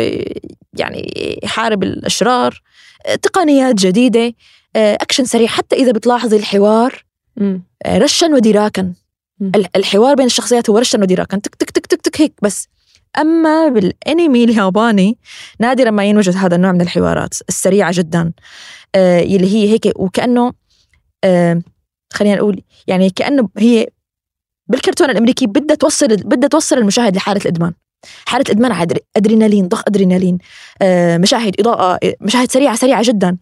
يعني يحارب الأشرار آه، تقنيات جديدة أكشن سريع. حتى إذا بتلاحظي الحوار رشا ودراكا الحوار بين الشخصيات هو رشا ودراكا تك تك تك تك تك هيك بس. أما بالأنمي الياباني نادرا ما ينوجد هذا النوع من الحوارات السريعة جدا اللي هي هيك. وكأنه خلينا نقول يعني كأنه هي بالكرتون الأمريكي بدها توصل بدها توصل المشاهد لحالة الإدمان. حالة الإدمان على أدرينالين ضخ أدرينالين آه، مشاهد إضاءة مشاهد سريعة سريعة جدا.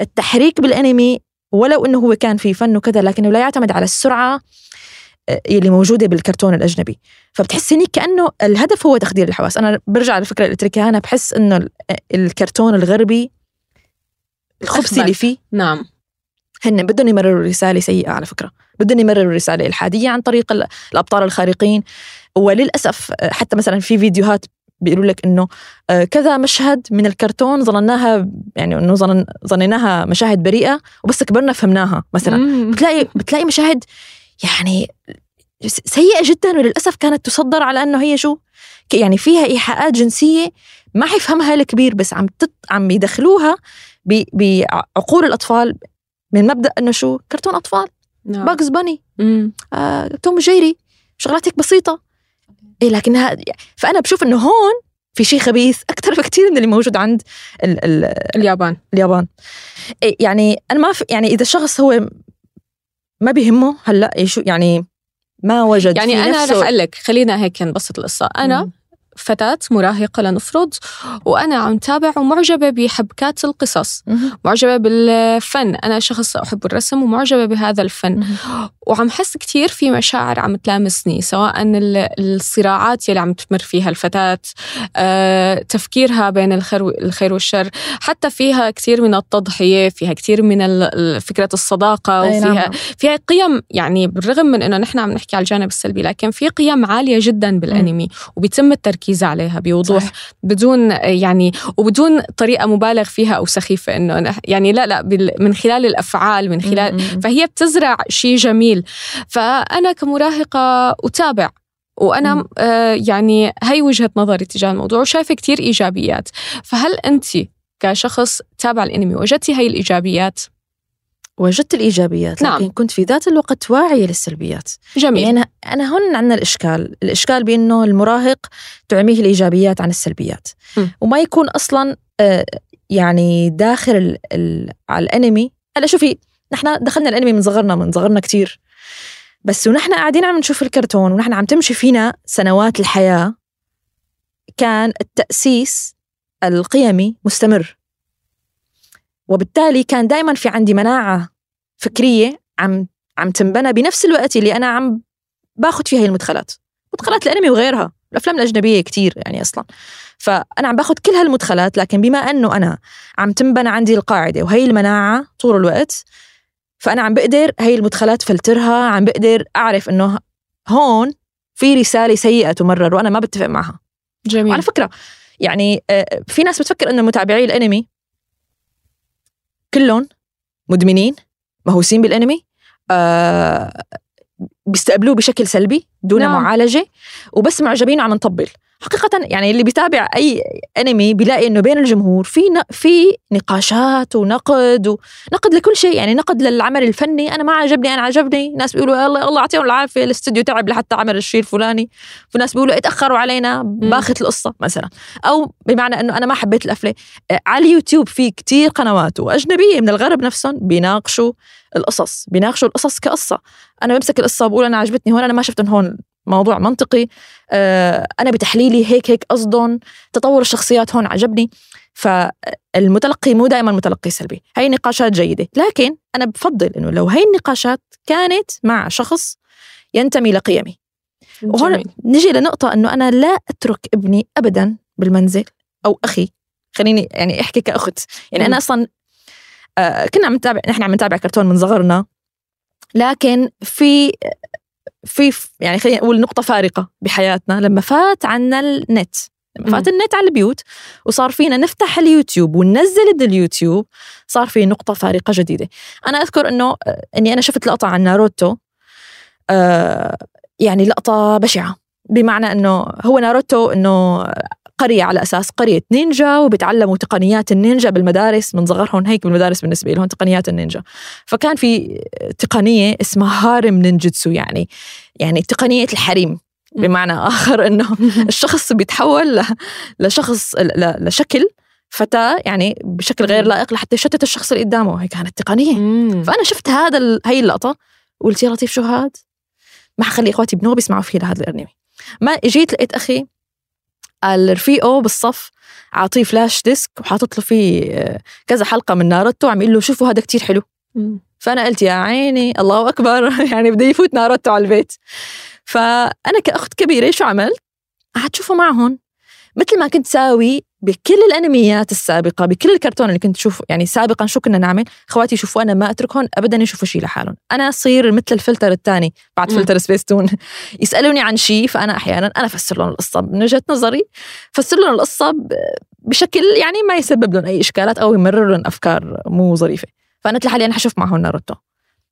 التحريك بالأنمي ولو إنه هو كان في فن وكذا لكنه لا يعتمد على السرعة آه، اللي موجودة بالكرتون الأجنبي. فبتحسيني كأنه الهدف هو تخدير الحواس. أنا برجع للفكره اللي قلت أنا بحس إنه الكرتون الغربي الخبز اللي فيه نعم. هن بدهم يمرروا رسالة سيئة على فكرة. بدهم يمرروا رسالة إلحادية عن طريق الأبطال الخارقين. وللأسف حتى مثلا في فيديوهات بيقولوا لك إنه آه، كذا مشهد من الكرتون ظنناها يعني إنه ظنن ظنيناها مشاهد بريئة وبس كبرنا فهمناها مثلا. بتلاقي بتلاقي مشاهد يعني سيئة جدا وللأسف كانت تصدر على إنه هي شو؟ يعني فيها إيحاءات جنسية ما حيفهمها الكبير بس عم تط... عم يدخلوها بعقول الأطفال من مبدأ إنه شو؟ كرتون أطفال. نعم. Bugs Bunny. آه، توم جيري شغلات هيك بسيطة. إيه لكنها فأنا بشوف إنه هون في شيء خبيث أكثر [LAUGHS] بكثير من اللي موجود عند ال ال اليابان. اليابان. إيه يعني أنا ما في يعني إذا الشخص هو ما بيهمه هلأ شو يعني ما وجد يعني أنا رح أقول لك خلينا هيك نبسط القصة. أنا مم. فتاة مراهقة لنفرض وأنا عم تابع ومعجبة بحبكات القصص. معجبة بالفن. أنا شخص أحب الرسم ومعجبة بهذا الفن. وعم حس كتير في مشاعر عم تلامسني سواء الصراعات يلي عم تمر فيها الفتاة آه، تفكيرها بين الخير والشر. حتى فيها كثير من التضحية فيها كثير من فكرة الصداقة وفيها نعم. فيها قيم يعني بالرغم من إنه نحن عم نحكي على الجانب السلبي لكن في قيم عالية جدا بالأنمي وبيتم التركيز التركيز عليها بوضوح صحيح. بدون يعني وبدون طريقة مبالغ فيها أو سخيفة إنه أنا- يعني لا لا من خلال الأفعال من خلال. فهي بتزرع شيء جميل فأنا كمراهقة أتابع وأنا. آه يعني هي وجهة نظري تجاه الموضوع وشايفة كتير إيجابيات فهل انت كشخص تابع الانمي وجدتي هاي الإيجابيات وجدت الإيجابيات نعم. لكن كنت في ذات الوقت واعية للسلبيات. جميل. يعني أنا أنا هون عندنا الإشكال الإشكال بأنه المراهق تعميه الايجابيات عن السلبيات. م. وما يكون أصلا آه، يعني داخل ال ال على الأنمي. هلا شوفي نحن دخلنا الأنمي من صغرنا من صغرنا كتير. بس ونحن قاعدين عم نشوف الكرتون ونحن عم تمشي فينا سنوات الحياة كان التأسيس القيمي مستمر. وبالتالي كان دائما في عندي مناعة فكرية عم عم تنبنى بنفس الوقت اللي أنا عم باخذ فيها هي المدخلات. مدخلات الأنمي وغيرها. الأفلام الأجنبية كتير يعني أصلا. فأنا عم باخذ كل هالمدخلات لكن بما أنه أنا عم تنبنى عندي القاعدة وهي المناعة طول الوقت فأنا عم بقدر هي المدخلات فلترها عم بقدر أعرف إنه هون في رسالة سيئة تمرر وأنا ما بتفق معها. جميل. وعلى فكرة يعني آه، في ناس بتفكر إنه متابعي الأنمي كلهم مدمنين مهووسين بالانمي. آه بيستقبلوه بشكل سلبي دون نعم. معالجة وبس معجبين وعم نطبل. حقيقة يعني اللي بيتابع أي أنمي بيلاقي إنه بين الجمهور في ن... في نقاشات ونقد ونقد لكل شيء. يعني نقد للعمل الفني أنا ما عجبني أنا عجبني. ناس بيقولوا الله الله يعطيهم العافية الاستوديو تعب لحتى عمل الشيء الفلاني. في ناس بيقولوا اتأخروا علينا باخت القصة مثلا. أو بمعنى إنه أنا ما حبيت الأفلام. آه، على اليوتيوب في كتير قنوات وأجنبية من الغرب نفسهم بيناقشوا القصص بيناقشوا القصص كقصة. أنا بمسك القصة بقول أنا عجبتني هون أنا ما شفت إن هون. موضوع منطقي. آه، أنا بتحليلي هيك هيك قصدهم. تطور الشخصيات هون عجبني. فالمتلقي مو دائما متلقي سلبي. هاي نقاشات جيدة. لكن أنا بفضل إنه لو هاي النقاشات كانت مع شخص ينتمي لقيمي. وهون جميل. نجي لنقطة إنه أنا لا أترك ابني أبدا بالمنزل أو أخي. خليني يعني أحكي كأخت. يعني أصلا آه كنا عم نتابع نحن عم نتابع كرتون من صغرنا. لكن في في يعني خلينا نقول نقطة فارقة بحياتنا. لما فات عنا النت لما فات النت على البيوت وصار فينا نفتح اليوتيوب وننزل اليوتيوب صار في نقطة فارقة جديدة. أنا أذكر أنه آه، أني أنا شفت لقطة عن ناروتو. آه يعني لقطة بشعة. بمعنى أنه هو ناروتو أنه قرية على أساس قرية نينجا وبيتعلموا تقنيات النينجا بالمدارس. من صغرهم هيك بالمدارس بالنسبة لهم تقنيات النينجا. فكان في تقنية اسمها harem ninjutsu يعني يعني تقنية الحريم. بمعنى آخر [LAUGHS] أنه الشخص بيتحول لشخص لشكل فتاة يعني بشكل غير. لائق لحتى يشتت الشخص اللي قدامه. هي كانت تقنية. مم. فأنا شفت هذا ال... هاي اللقطة وقلت يا لطيف شو هاد؟ ما حخلي إخواتي بنوب يسمعوا فيه لهذا الانمي ما جيت لقيت أخي قال رفيقه بالصف عاطيه flash disk وحاطط له فيه آه، كذا حلقة من ناروتو عم يقول له شوفوا هذا كتير حلو. فأنا قلت يا عيني الله أكبر. [LAUGHS] يعني بده يفوت ناروتو على البيت. فأنا كأخت كبيرة شو عملت؟ قعدت شوفه معهم. مثل ما كنت ساوي بكل الأنميات السابقة بكل الكرتون اللي كنت شوف يعني سابقا شو كنا نعمل؟ أخواتي يشوفوا أنا ما أتركهم ابدا يشوفوا شيء لحالهم. أنا أصير مثل الفلتر الثاني بعد مم. فلتر سبيس تون. يسألوني عن شيء فأنا أحيانا أنا أفسر لهم القصة من وجهة نظري. فسر لهم القصة بشكل يعني ما يسبب لهم أي إشكالات أو يمرر لهم أفكار مو ظريفة. فأنا قلت لحالي أنا حشوف معهم ناروتو.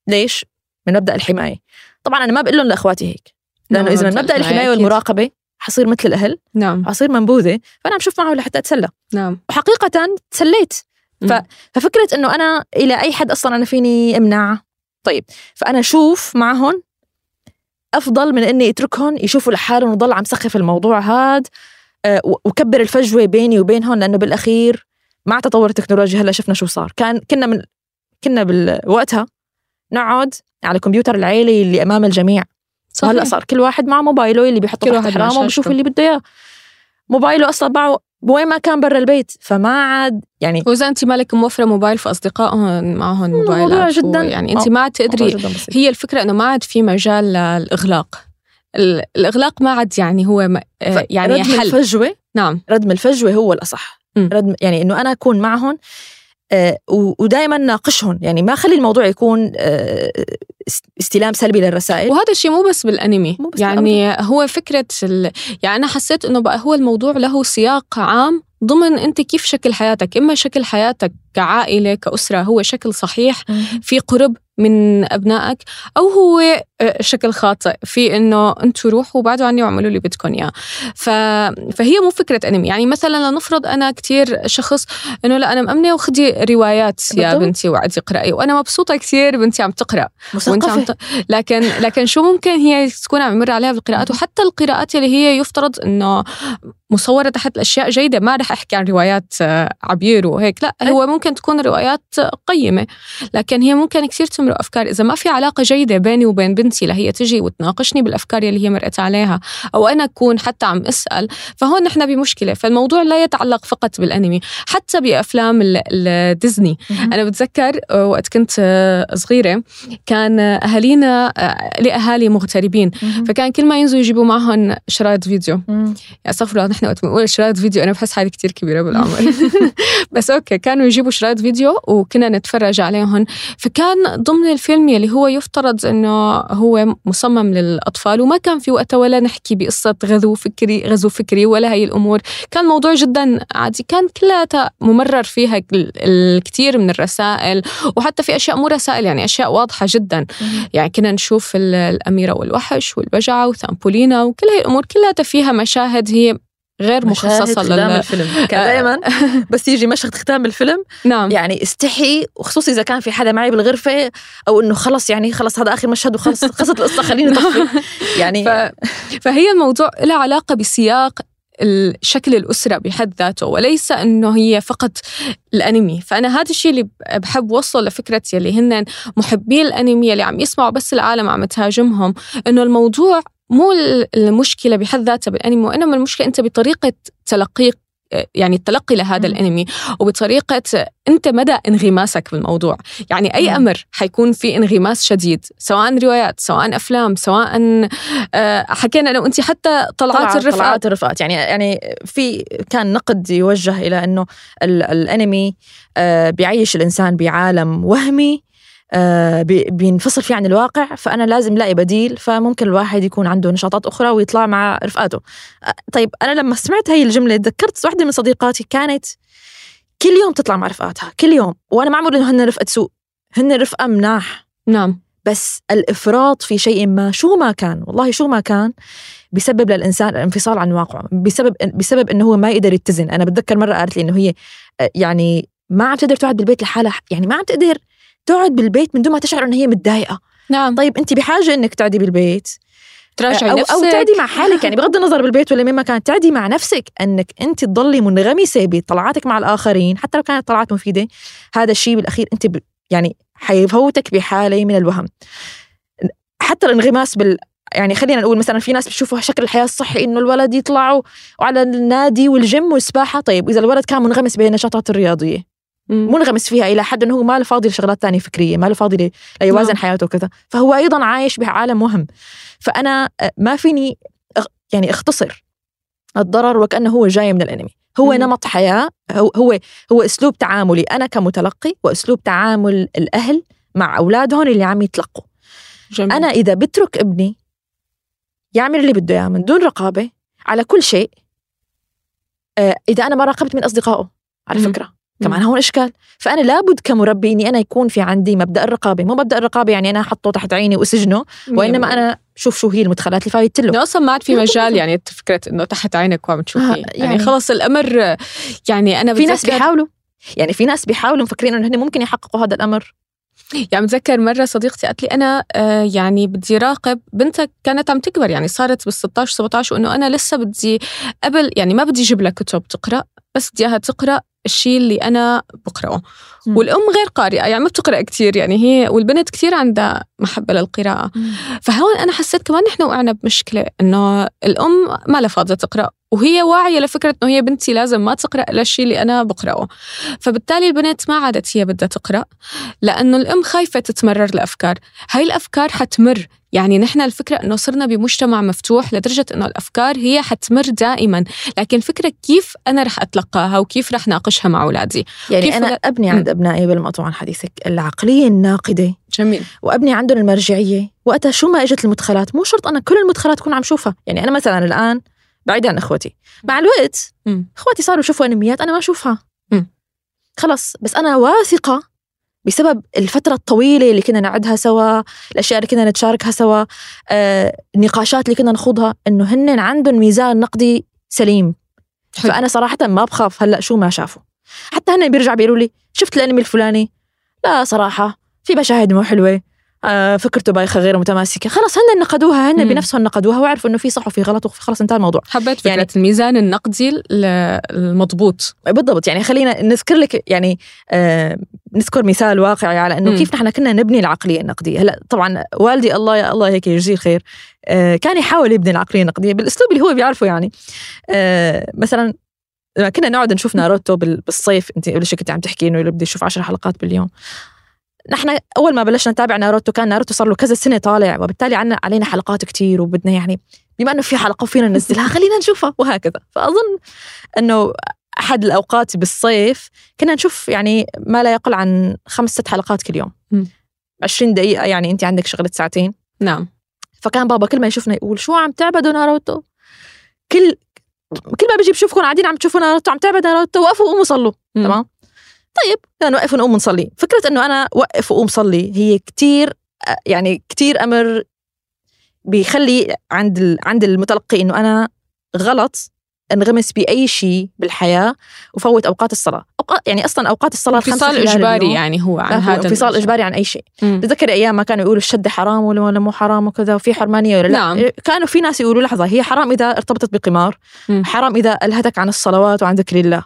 ليش؟ من مبدأ الحماية. طبعا أنا ما بقول لهم لأخواتي هيك. لأنه إذا من مبدأ الحماية. والمراقبة حصير مثل الأهل نعم. حصير منبوذة فأنا عم شوف معه لحتى أتسلى. نعم. وحقيقة تسليت. ف-. ففكرة إنه أنا إلى أي حد أصلا أنا فيني أمنع؟ طيب فأنا أشوف معهم أفضل من إني اتركهم يشوفوا لحالهم وضل عم سخف الموضوع هاد آه، وكبر الفجوة بيني وبينهم لأنه بالأخير مع تطور التكنولوجيا هلأ شفنا شو صار. كان كنا من كنا بوقتها نقعد على كمبيوتر العيلة اللي أمام الجميع. صحيح. وهلا صار كل واحد مع موبايله اللي بيحطه تحت حرامه وبشوف. اللي بده إياه موبايله أصلا باعه وين ما كان برا البيت فما عاد يعني وإذا انت مالك موفرة موبايل فأصدقائهم معهم موبايلات جداً- يعني انت آه، ما عاد تقدري. هي الفكرة إنه ما عاد في مجال للإغلاق ال- الإغلاق ما عاد يعني هو يعني ردم حل الفجوة نعم ردم الفجوة هو الأصح. ردم يعني إنه أنا أكون معهم ودائما ناقشهم يعني ما خلي الموضوع يكون آه، استلام سلبي للرسائل. وهذا الشيء مو بس بالأنمي. مو بس يعني أبدا. هو فكرة ال... يعني أنا حسيت إنه بقى هو الموضوع له سياق عام ضمن أنت كيف شكل حياتك. إما شكل حياتك كعائلة كأسرة هو شكل صحيح في قرب من أبنائك أو هو آه، شكل خاطئ في إنه أنتم روحوا وبعدوا عني واعملوا اللي بدكم إياه. ف... فهي مو فكرة أنمي. يعني مثلا لنفرض أنا كثير شخص إنه لا أنا مأمنة وخدي روايات يا بنتي وعدي اقراي وأنا مبسوطة كثير بنتي عم تقرأ. وانت عم ت... لكن لكن شو ممكن هي تكون عم يمر عليها بالقراءات؟ وحتى القراءات اللي هي يفترض إنه مصورة تحت اشياء جيدة. ما رح أحكي عن روايات آه، عبير وهيك. لا هو ممكن تكون روايات قيمة لكن هي ممكن كثير تمرق أفكار. إذا ما في علاقة جيدة بيني وبين بنتي لهي تجي وتناقشني بالأفكار اللي هي مرقت عليها أو أنا أكون حتى عم أسأل. فهون نحن بمشكلة. فالموضوع لا يتعلق فقط بالأنمي حتى بأفلام الديزني أنا بتذكر آه، وقت كنت آه، صغيرة كان أهالينا لأهالي مغتربين. فكان كل ما ينزلوا يجيبوا معهم شرايط فيديو. يعني استغفر الله نحن وقت بنقول شرايط فيديو أنا بحس حالي كتير كبيرة بالعمر. [LAUGHS] [LAUGHS] بس okay كانوا يجيبوا شرايط فيديو وكنا نتفرج عليهم. فكان ضمن الفيلم يلي هو يفترض إنه هو مصمم للأطفال وما كان في وقتها ولا نحكي بقصة غزو فكري غزو فكري ولا هي الأمور. كان موضوع جدا عادي. كان كلها ممرر فيها الكثير من الرسائل وحتى في أشياء مو رسائل يعني أشياء واضحة جدا. يعني كنا نشوف الأميرة والوحش والبجعة وثامبولينا وكل هي الأمور. كلها فيها مشاهد هي غير مخصصة لل الفيلم. كان دائما [LAUGHS] بس يجي مشهد ختام الفيلم نعم. يعني استحي وخصوصي إذا كان في حدا معي بالغرفة أو إنه خلص يعني خلص هذا آخر مشهد وخلص [LAUGHS] خلصت القصة خليني أطفي. [LAUGHS] يعني ف... فهي الموضوع له علاقة بسياق الشكل الأسرة بحد ذاته وليس أنه هي فقط الأنمي. فأنا هذا الشيء اللي بحب وصل لفكرة يلي هن محبي الأنمي اللي عم يسمعوا بس العالم عم تهاجمهم أنه الموضوع مو المشكلة بحد ذاتها بالانمي وإنما المشكلة أنت بطريقة تلقيك يعني التلقي لهذا م. الانمي وبطريقة أنت مدى انغماسك بالموضوع يعني أي م. أمر حيكون في انغماس شديد سواء روايات سواء أفلام سواء آه، حكينا أنا وانت حتى طلعات, الرفقات طلعات الرفقات يعني يعني في كان نقد يوجه إلى إنه الانمي آه، بيعيش الإنسان بعالم وهمي بينفصل فيه عن الواقع فأنا لازم لاقي بديل فممكن الواحد يكون عنده نشاطات أخرى ويطلع مع رفقاته. آه، طيب أنا لما سمعت هاي الجملة تذكرت واحدة من صديقاتي كانت كل يوم تطلع مع رفقاتها كل يوم وأنا ما عم إنه هن رفقة سوء هن رفقة مناح. نعم. بس الإفراط في شيء ما شو ما كان والله شو ما كان بيسبب للإنسان الانفصال عن واقعه بسبب بسبب إنه هو ما يقدر يتزن. أنا بتذكر مرة قالت لي إنه هي آه، يعني ما عم تقدر تقعد بالبيت لحالها يعني ما عم تقدر تقعد بالبيت من دون ما تشعر ان هي متضايقة. نعم. طيب انت بحاجة إنك تقعدي بالبيت. تراجعي أو, نفسك. أو تقعدي مع حالك يعني بغض النظر بالبيت ولا ما كانت تقعدي مع نفسك إنك انت تضلي منغمسة بطلعاتك مع الآخرين حتى لو كانت طلعات مفيدة. هذا الشيء بالأخير انت ب... يعني حيفوتك بحالة من الوهم. حتى الانغماس بال يعني خلينا نقول مثلا في ناس بتشوفوا شكل الحياة الصحي إنه الولد يطلعوا على النادي والجيم والسباحة. طيب إذا الولد كان منغمس بالنشاطات الرياضية منغمس فيها إلى حد إنه هو ما له فاضي لشغلات ثانية فكرية ما له فاضي ليوازن نعم. حياته وكذا. فهو أيضا عايش بعالم وهم فأنا آه، ما فيني يعني أختصر الضرر وكأنه هو جاي من الإنمي. هو مم. نمط حياة هو هو هو أسلوب تعاملي أنا كمتلقي وأسلوب تعامل الأهل مع أولادهم اللي عم يتلقوا. جميل. أنا إذا بترك ابني يعمل اللي بده إياه من دون رقابة على كل شيء آه، إذا أنا ما راقبت من أصدقائه على فكرة. كمان هون إشكال. فأنا لابد كمربي إني أنا يكون في عندي مبدأ الرقابة مو مبدأ الرقابة يعني أنا احطه تحت عيني وأسجنه وإنما أنا شوف شو هي المدخلات اللي فايت له. أصلا ما عاد في [LAUGHS] مجال يعني فكرة إنه تحت عينك وعم تشوفي. آه يعني, يعني خلص الأمر يعني أنا في ناس بيحاولوا. يعني في ناس بيحاولوا مفكرين إنه هن ممكن يحققوا هذا الأمر. يعني بتذكر مرة صديقتي قالت لي أنا آه يعني بدي راقب بنتك كانت عم تكبر يعني صارت بال 16 17 وإنه أنا لسه بدي قبل يعني ما بدي أجيب لها كتب تقرأ بس بدي إياها تقرأ الشيء اللي أنا بقرأه م. والأم غير قارئة يعني ما بتقرأ كثير يعني هي والبنت كثير عندها محبة للقراءة م. فهون أنا حسيت كمان نحن وقعنا بمشكلة إنه الأم ما لها فاضية تقرأ وهي واعية لفكرة إنه هي بنتي لازم ما تقرأ الشيء اللي أنا بقرأه فبالتالي البنت ما عادت هي بدها تقرأ لأنه الأم خايفة تتمرر الأفكار هاي الأفكار حتمر يعني نحن الفكرة إنه صرنا بمجتمع مفتوح لدرجة إنه الأفكار هي حتمر دائما. لكن الفكرة كيف أنا رح أتلقاها وكيف رح ناقشها مع أولادي؟ يعني أنا ولا- أبني عند أبنائي بالمقطوع عن حديثك العقلية الناقدة. جميل. وأبني عندهم المرجعية. وقتها شو ما إجت المدخلات؟ مو شرط أنا كل المدخلات تكون عم شوفها. يعني أنا مثلا الآن بعيد عن إخوتي. مع الوقت مم. إخواتي صاروا يشوفوا أنميات أنا ما أشوفها. مم. خلص. بس أنا واثقة بسبب الفترة الطويلة اللي كنا نعدها سوا الأشياء اللي كنا نتشاركها سوا آه، النقاشات اللي كنا نخوضها إنه هن عندهم ميزان نقدي سليم. حلو. فأنا صراحة ما بخاف هلأ شو ما شافوا. حتى هن بيرجع بيقولوا لي شفت الأنمي الفلاني؟ لا صراحة في مشاهد مو حلوة. فكرته بايخة غير متماسكة. خلص هن نقدوها هن. بنفسهم نقدوها وعرفوا إنه في صح وفي غلط وخلص انتهى الموضوع. حبيت يعني- يعني الميزان النقدي ال- المضبوط. بالضبط يعني خلينا نذكر لك يعني آه نذكر مثال واقعي على إنه. كيف نحن كنا نبني العقلية النقدية. هلا طبعا والدي الله يا الله هيك يجزيه الخير آه كان يحاول يبني العقلية النقدية بالأسلوب اللي هو بيعرفه يعني. آه مثلا لما كنا نقعد نشوف ناروتو بال- بالصيف انت قبل شوي كنت عم تحكي إنه بدي يشوف عشر حلقات باليوم. نحن أول ما بلشنا نتابع ناروتو كان ناروتو صار له كذا سنة طالع وبالتالي عنا علينا حلقات كتير وبدنا يعني بما إنه في حلقة وفينا ننزلها خلينا نشوفها وهكذا. فأظن إنه أحد الأوقات بالصيف كنا نشوف يعني ما لا يقل عن خمس ست حلقات كل يوم. مم. 20 دقيقة يعني أنت عندك شغلة ساعتين. نعم. فكان بابا كل ما يشوفنا يقول شو عم تعبدوا ناروتو؟ كل كل ما بيجي بشوفكم قاعدين عم تشوفوا ناروتو عم تعبد ناروتو وقفوا وقوموا صلوا. تمام؟ طيب بدنا نوقف ونقوم نصلي فكرة إنه أنا وقف وقوم صلي هي كتير يعني كتير أمر بيخلي عند عند المتلقي إنه أنا غلط انغمس بأي شيء بالحياة وفوت أوقات الصلاة أوقات يعني أصلا أوقات الصلاة انفصال إجباري يعني هو عن هو هذا انفصال. إجباري عن أي شيء. بتذكر أيام ما كانوا يقولوا الشدة حرام ولا مو حرام وكذا وفي حرمانية ولا لا نعم. كانوا في ناس يقولوا لحظة هي حرام إذا ارتبطت بقمار مم. حرام إذا ألهتك عن الصلوات وعن ذكر الله.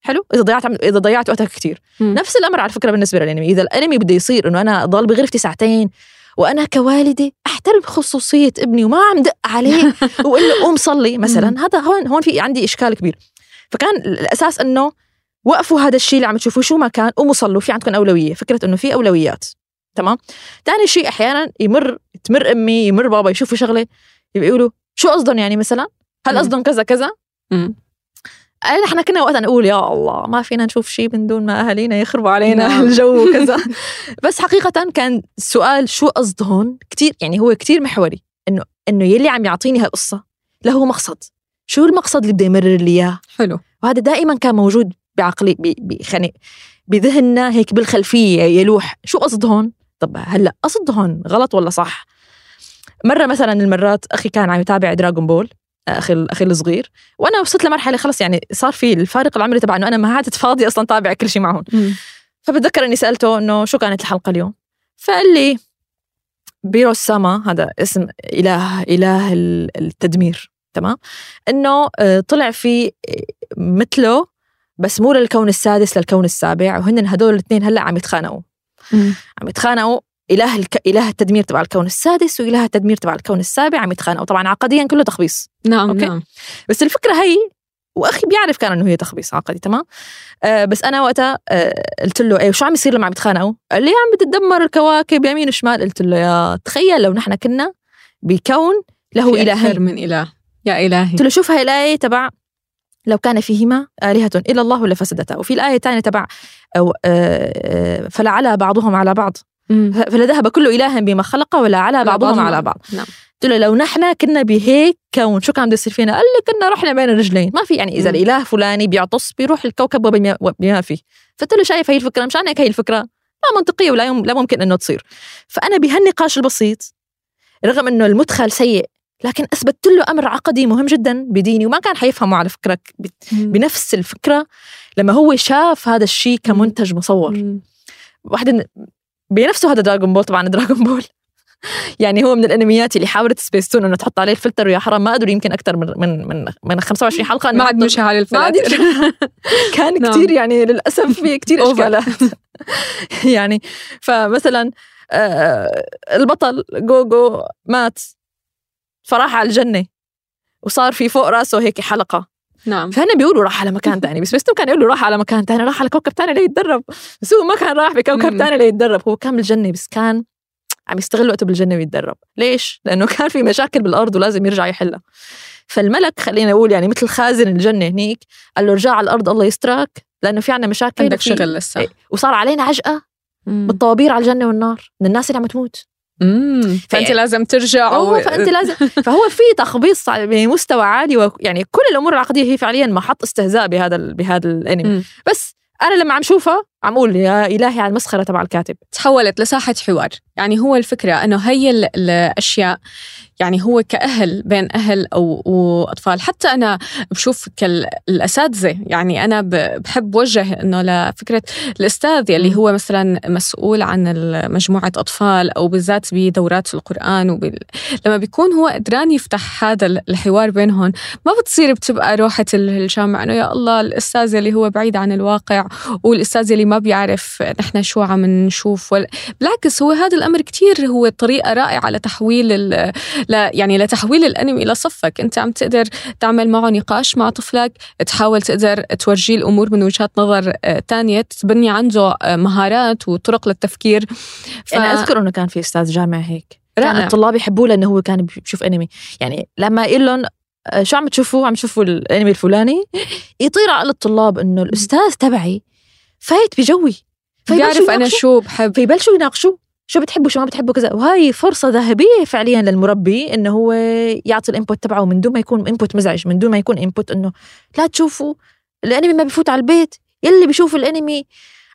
حلو؟ إذا ضيعت إذا ضيعت وقتك كثير. نفس الأمر على فكرة بالنسبة للأنمي. إذا الأنمي بده يصير إنه أنا اضل بغرفتي ساعتين وأنا كوالدة أحترم خصوصية ابني وما عم دق عليه [LAUGHS] وأقول له قوم صلي مثلا هذا هون هون في عندي إشكال كبير. فكان الأساس إنه وقفوا هذا الشيء اللي عم تشوفوه شو ما كان قوموا صلوا في عندكم أولوية. فكرة إنه في أولويات تمام؟ ثاني شيء أحيانا يمر تمر أمي يمر بابا يشوفوا شغلة يقولوا شو قصدهم يعني مثلا؟ هل. قصدهم كذا كذا؟ آه، نحن كنا وقتها نقول يا الله ما فينا نشوف شيء من دون ما أهالينا يخربوا علينا نعم. الجو [LAUGHS] وكذا. بس حقيقة كان السؤال شو قصدهم كتير يعني هو كتير محوري إنه إنه يلي عم يعطيني هالقصة له مقصد. شو المقصد اللي بده يمرر لي إياه؟ حلو. وهذا دائما كان موجود بعقلي ب- ب- خلينا بذهننا هيك بالخلفية يلوح شو قصدهم طب هلأ قصدهم غلط ولا صح؟ مرة مثلا المرات أخي كان عم يتابع دراغون بول أخي أخي الصغير. وأنا وصلت لمرحلة خلص يعني صار في الفارق العمري تبع إنه أنا ما عادت فاضية أصلا تابع كل شيء معهم. فبتذكر إني سألته إنه شو كانت الحلقة اليوم؟ فقال لي بيرو ساما هذا اسم إله إله ال- التدمير تمام؟ إنه آه، طلع في آه، مثله بس مو للكون السادس للكون السابع وهن هدول الاثنين هلأ عم يتخانقوا. عم يتخانقوا إله الك... إله التدمير تبع الكون السادس وإله التدمير تبع الكون السابع عم يتخانقوا. طبعا عقديا كله تخبيص. نعم أوكي. نعم. بس الفكرة هي وأخي بيعرف كان إنه هي تخبيص عقدي تمام؟ آه بس أنا وقتها آه قلت له إيه وشو عم يصير لما عم يتخانقوا؟ قال لي عم بتدمر الكواكب يمين وشمال. قلت له يا تخيل لو نحن كنا بكون له الهين أكثر من إله. يا إلهي. قلت له شوف هاي الآية تبع لو كان فيهما آلهة إلا الله لفسدتا. وفي الآية الثانية تبع أو آه، آه، فلعلى بعضهم على بعض. مم. فلذهب كل إله بما خلق ولا على بعضهم على بعض. نعم. قلت له لو نحن كنا بهيك كون شو كان بده يصير فينا؟ قال لي كنا رحنا بين الرجلين. ما في يعني إذا مم. الإله فلاني بيعطس بيروح الكوكب وبما فيه. فقلت له شايف هي الفكرة؟ مشان هيك هي الفكرة؟ لا منطقية ولا يوم لا ممكن إنه تصير. فأنا بهالنقاش البسيط رغم إنه المدخل سيء لكن أثبتت له أمر عقدي مهم جدا بديني وما كان حيفهمه على مم. بنفس الفكرة لما هو شاف هذا الشيء كمنتج مصور. واحدة بنفسه هذا Dragon Ball طبعا Dragon Ball [LAUGHS] يعني هو من الأنميات اللي حاولت سبيستون إنه تحط عليه الفلتر ويا حرام ما قدروا يمكن أكثر من من من من 25 حلقة. ما عاد مشى على الفلاتر. [LAUGHS] كان نعم. كثير يعني للأسف في كثير. إشكالات. [LAUGHS] يعني فمثلا آه، البطل جوكو مات فراح على الجنة وصار في فوق راسه هيك حلقة. نعم فهنا بيقولوا راح على مكان تاني بس بس كان يقولوا راح على مكان تاني راح على كوكب تاني ليتدرب بس هو ما كان راح بكوكب مم. تاني ليتدرب هو كان بالجنة بس كان عم يستغل وقته بالجنة ويتدرب ليش؟ لأنه كان في مشاكل بالأرض ولازم يرجع يحلها فالملك خلينا نقول يعني مثل خازن الجنة هنيك قال له ارجع على الأرض الله يسترك لأنه في عنا مشاكل عندك شغل لسه إيه، وصار علينا عجقة مم. بالطوابير على الجنة والنار من الناس اللي عم تموت فأنت لازم ترجع أوه فأنت لازم. [LAUGHS] فهو في تخبيص بمستوى عالي ويعني كل الأمور العقدية هي فعليا محط استهزاء بهذا ال- بهذا الأنمي. بس أنا لما عم شوفها عم أقول يا إلهي على المسخرة تبع الكاتب. تحولت لساحة حوار. يعني هو الفكرة أنه هي ال- الأشياء يعني هو كأهل بين أهل أو وأطفال. حتى أنا بشوف كالأساتذة يعني أنا ب- بحب وجه أنه لفكرة الأستاذ يلي. هو مثلا مسؤول عن ال- مجموعة أطفال أو بالذات بدورات القرآن وبال... لما بيكون هو قدران يفتح هذا الحوار بينهم ما بتصير بتبقى روحة الجامع أنه يا الله الأستاذ اللي هو بعيد عن الواقع والأستاذ اللي ما بيعرف نحن شو عم نشوف. ولا بالعكس هو هذا الأمر كتير هو طريقة رائعة لتحويل ال... ل... يعني لتحويل الأنمي إلى صفك. أنت عم تقدر تعمل معه نقاش مع طفلك تحاول تقدر تورجيه الأمور من وجهات نظر آه، تانية تبني عنده آه، مهارات وطرق للتفكير. ف... أنا أذكر إنه كان في أستاذ جامعة هيك. كان رائع. الطلاب يحبوه لأنه هو كان بيشوف أنمي. يعني لما يقول لهم آه، شو عم تشوفوا؟ عم تشوفوا الأنمي الفلاني. يطير على الطلاب إنه الأستاذ تبعي فايت بجوّي. بيعرف أنا. شو بحب. فيبلشوا يناقشوا؟ شو بتحبوا؟ شو ما بتحبوا؟ كذا. وهاي فرصة ذهبية فعليا للمربي إنه هو يعطي ال input تبعه من دون ما يكون input مزعج من دون ما يكون input إنه لا تشوفوا الأنمي ما بفوت على البيت يلي بيشوف الأنمي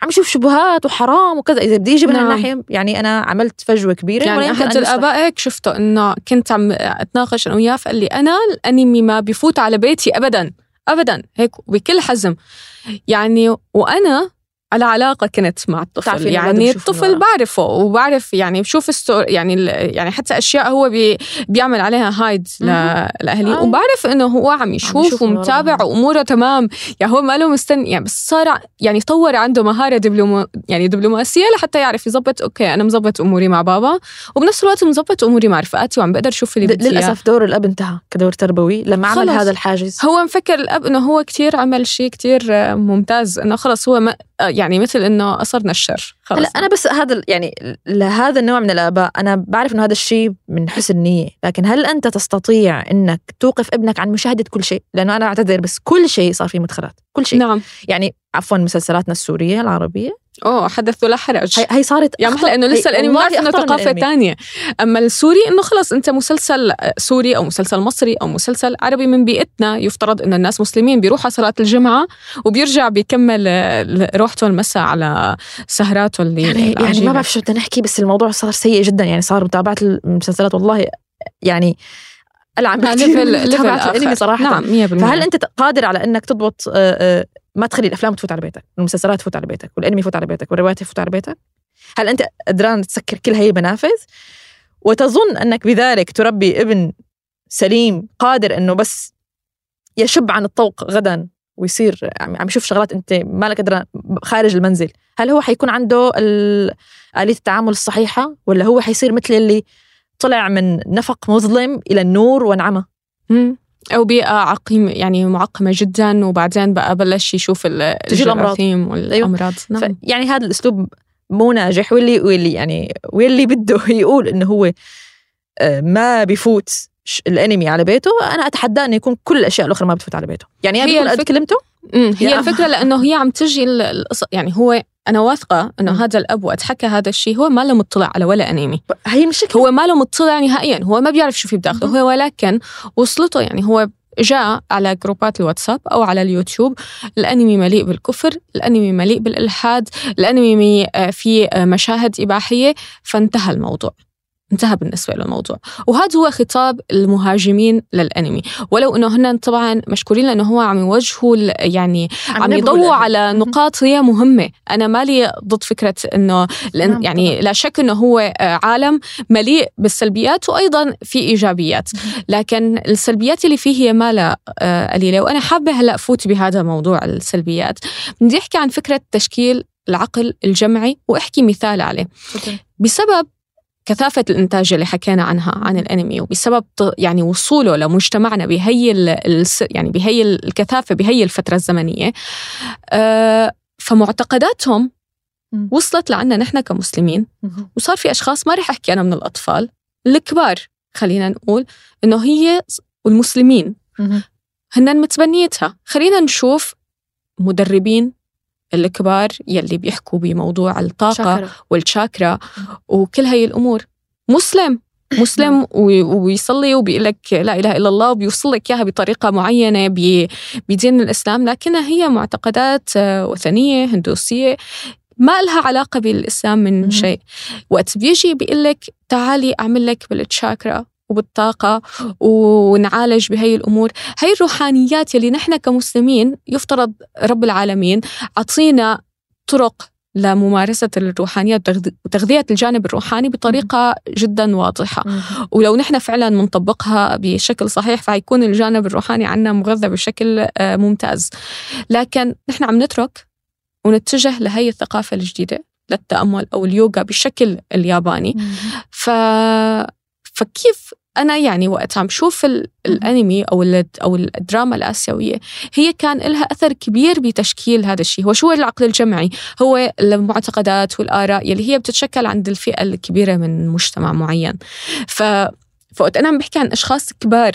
عم يشوف شبهات وحرام وكذا. إذا بدي يجي من نعم. هالناحية يعني أنا عملت فجوة كبيرة يعني أحد. الاباء هيك شفته إنه كنت عم أتناقش أنا وياه فقال لي أنا الأنمي ما بفوت على بيتي ابدا ابدا هيك بكل حزم. يعني وأنا على علاقة كنت مع الطفل إنه يعني الطفل. بعرفه وبعرف يعني بشوف ال stories يعني يعني حتى أشياء هو بي بيعمل عليها هايد. لاهليه آه. وبعرف إنه هو عم يشوف. ومتابع وأموره تمام يعني هو ما له مستني يعني بس صار يعني طور عنده مهارة دبلوم يعني دبلوماسية لحتى يعرف يظبط okay أنا مظبط أموري مع بابا وبنفس الوقت مظبط أموري مع رفقاتي وعم بقدر أشوف اللي بدي. للأسف دور الأب انتهى كدور تربوي لما عمل. هذا الحاجز هو مفكر الأب إنه هو كتير عمل شيء كتير ممتاز إنه خلص هو ما يعني مثل إنه اثرنا الشر. خلص هلا أنا بس هذا يعني لهذا النوع من الآباء أنا بعرف إنه هذا الشيء من حسن نيه لكن هل أنت تستطيع إنك توقف ابنك عن مشاهدة كل شيء؟ لأنه أنا أعتذر بس كل شيء صار فيه مدخلات كل شيء. نعم. يعني عفوا مسلسلاتنا السورية العربية أوه حدث ولا حرج هي, هي صارت يعني أخطر- محلى إنه لسه الأنمي بنعرف إنه ثقافة. تانية أما السوري إنه خلص أنت مسلسل سوري أو مسلسل مصري أو مسلسل عربي من بيئتنا يفترض إنه الناس مسلمين بيروحوا صلاة الجمعة وبيرجع بيكمل روحته المساء على سهراته اللي يعني يعني. ما بعرف شو بدنا نحكي بس الموضوع صار سيء جدا يعني صار متابعة المسلسلات والله يعني بكثير level level. الأنمي صراحة نعم 100% فهل أنت قادر على إنك تضبط آه، آه، ما تخلي الأفلام تفوت على بيتك المسلسلات تفوت على بيتك والأنمي يفوت على بيتك والروايات يفوت على بيتك. هل أنت قدران تسكر كل هي المنافذ؟ وتظن أنك بذلك تربي ابن سليم قادر إنه بس يشب عن الطوق غدا ويصير عم يشوف شغلات أنت مالك قدران خارج المنزل؟ هل هو حيكون عنده آلية التعامل الصحيحة ولا هو حيصير مثل اللي طلع من نفق مظلم إلى النور وانعمى؟ مم. أو بيئة عقيمة يعني معقمة جدا وبعدين بقى بلش يشوف ال- تجي الأمراض. الجراثيم والأمراض ف- نعم. يعني هذا الأسلوب مو ناجح. واللي واللي يعني واللي بده [LAUGHS] يقول إنه هو آه، ما بيفوت ش- الأنمي على بيته أنا أتحدى إنه يكون كل الأشياء الأخرى ما بتفوت على بيته. يعني هي بيكون قد كلمته. هي يا. الفكرة لأنه هي عم تجي ال- القص- يعني هو أنا واثقة إنه مم. هذا الأب وقت حكى هذا الشيء هو ما له مطلع على ولا أنمي هي مشكلة. هو ما له مطلع نهائيا هو ما بيعرف شو في بداخله. هو ولكن وصلته يعني هو جاء على جروبات الواتساب أو على اليوتيوب. الأنمي مليء بالكفر الأنمي مليء بالإلحاد الأنمي آه، فيه آه، مشاهد إباحية. فانتهى الموضوع. انتهى بالنسبة له الموضوع وهذا هو خطاب المهاجمين للأنمي. ولو أنه هن طبعا مشكورين لأنه هو عم يوجهوا يعني عم ينبهوا يضووا. على. نقاط هي مهمة. أنا مالي ضد فكرة أنه نعم يعني لا شك أنه هو آه، عالم مليء بالسلبيات وأيضا في إيجابيات. لكن السلبيات اللي فيه هي ما لا آه، قليلة. وأنا حابة هلأ فوت بهذا موضوع السلبيات. بدي أحكي عن فكرة تشكيل العقل الجمعي وأحكي مثال عليه. بسبب كثافة الإنتاج اللي حكينا عنها عن الأنمي وبسبب يعني وصوله لمجتمعنا بهي يعني بهي الكثافة بهي الفترة الزمنية آه، فمعتقداتهم وصلت لعنا نحن كمسلمين. وصار في أشخاص ما رح أحكي أنا من الأطفال الكبار خلينا نقول إنه هي والمسلمين. هن متبنيتها. خلينا نشوف مدربين الكبار يلي بيحكوا بموضوع الطاقة شاكرا. والشاكرا وكل هاي الأمور. مسلم. مسلم ويصلي وبيقول لك لا إله إلا الله وبيوصل لك إياها بطريقة معينة بدين الإسلام. لكنها هي معتقدات آه، وثنية هندوسية ما لها علاقة بالإسلام من شيء. وقت بيجي بيقول لك تعالي أعمل لك بالتشاكرا وبالطاقة ونعالج بهي الأمور. هي الروحانيات يلي نحن كمسلمين يفترض رب العالمين عطينا طرق لممارسة الروحانيات وتغذية الجانب الروحاني بطريقة جدا واضحة. ولو نحن فعلا منطبقها بشكل صحيح فهيكون الجانب الروحاني عنا مغذى بشكل آه، ممتاز. لكن نحن عم نترك ونتجه لهي الثقافة الجديدة للتأمل أو اليوغا بشكل الياباني. ف... فكيف أنا يعني وقت عم شوف الأنمي أو أو الدراما الآسيوية هي كان لها أثر كبير بتشكيل هذا الشيء. هو شو العقل الجمعي؟ هو المعتقدات والآراء يلي هي بتتشكل عند الفئة الكبيرة من مجتمع معين. ف فوقت أنا عم بحكي عن أشخاص كبار.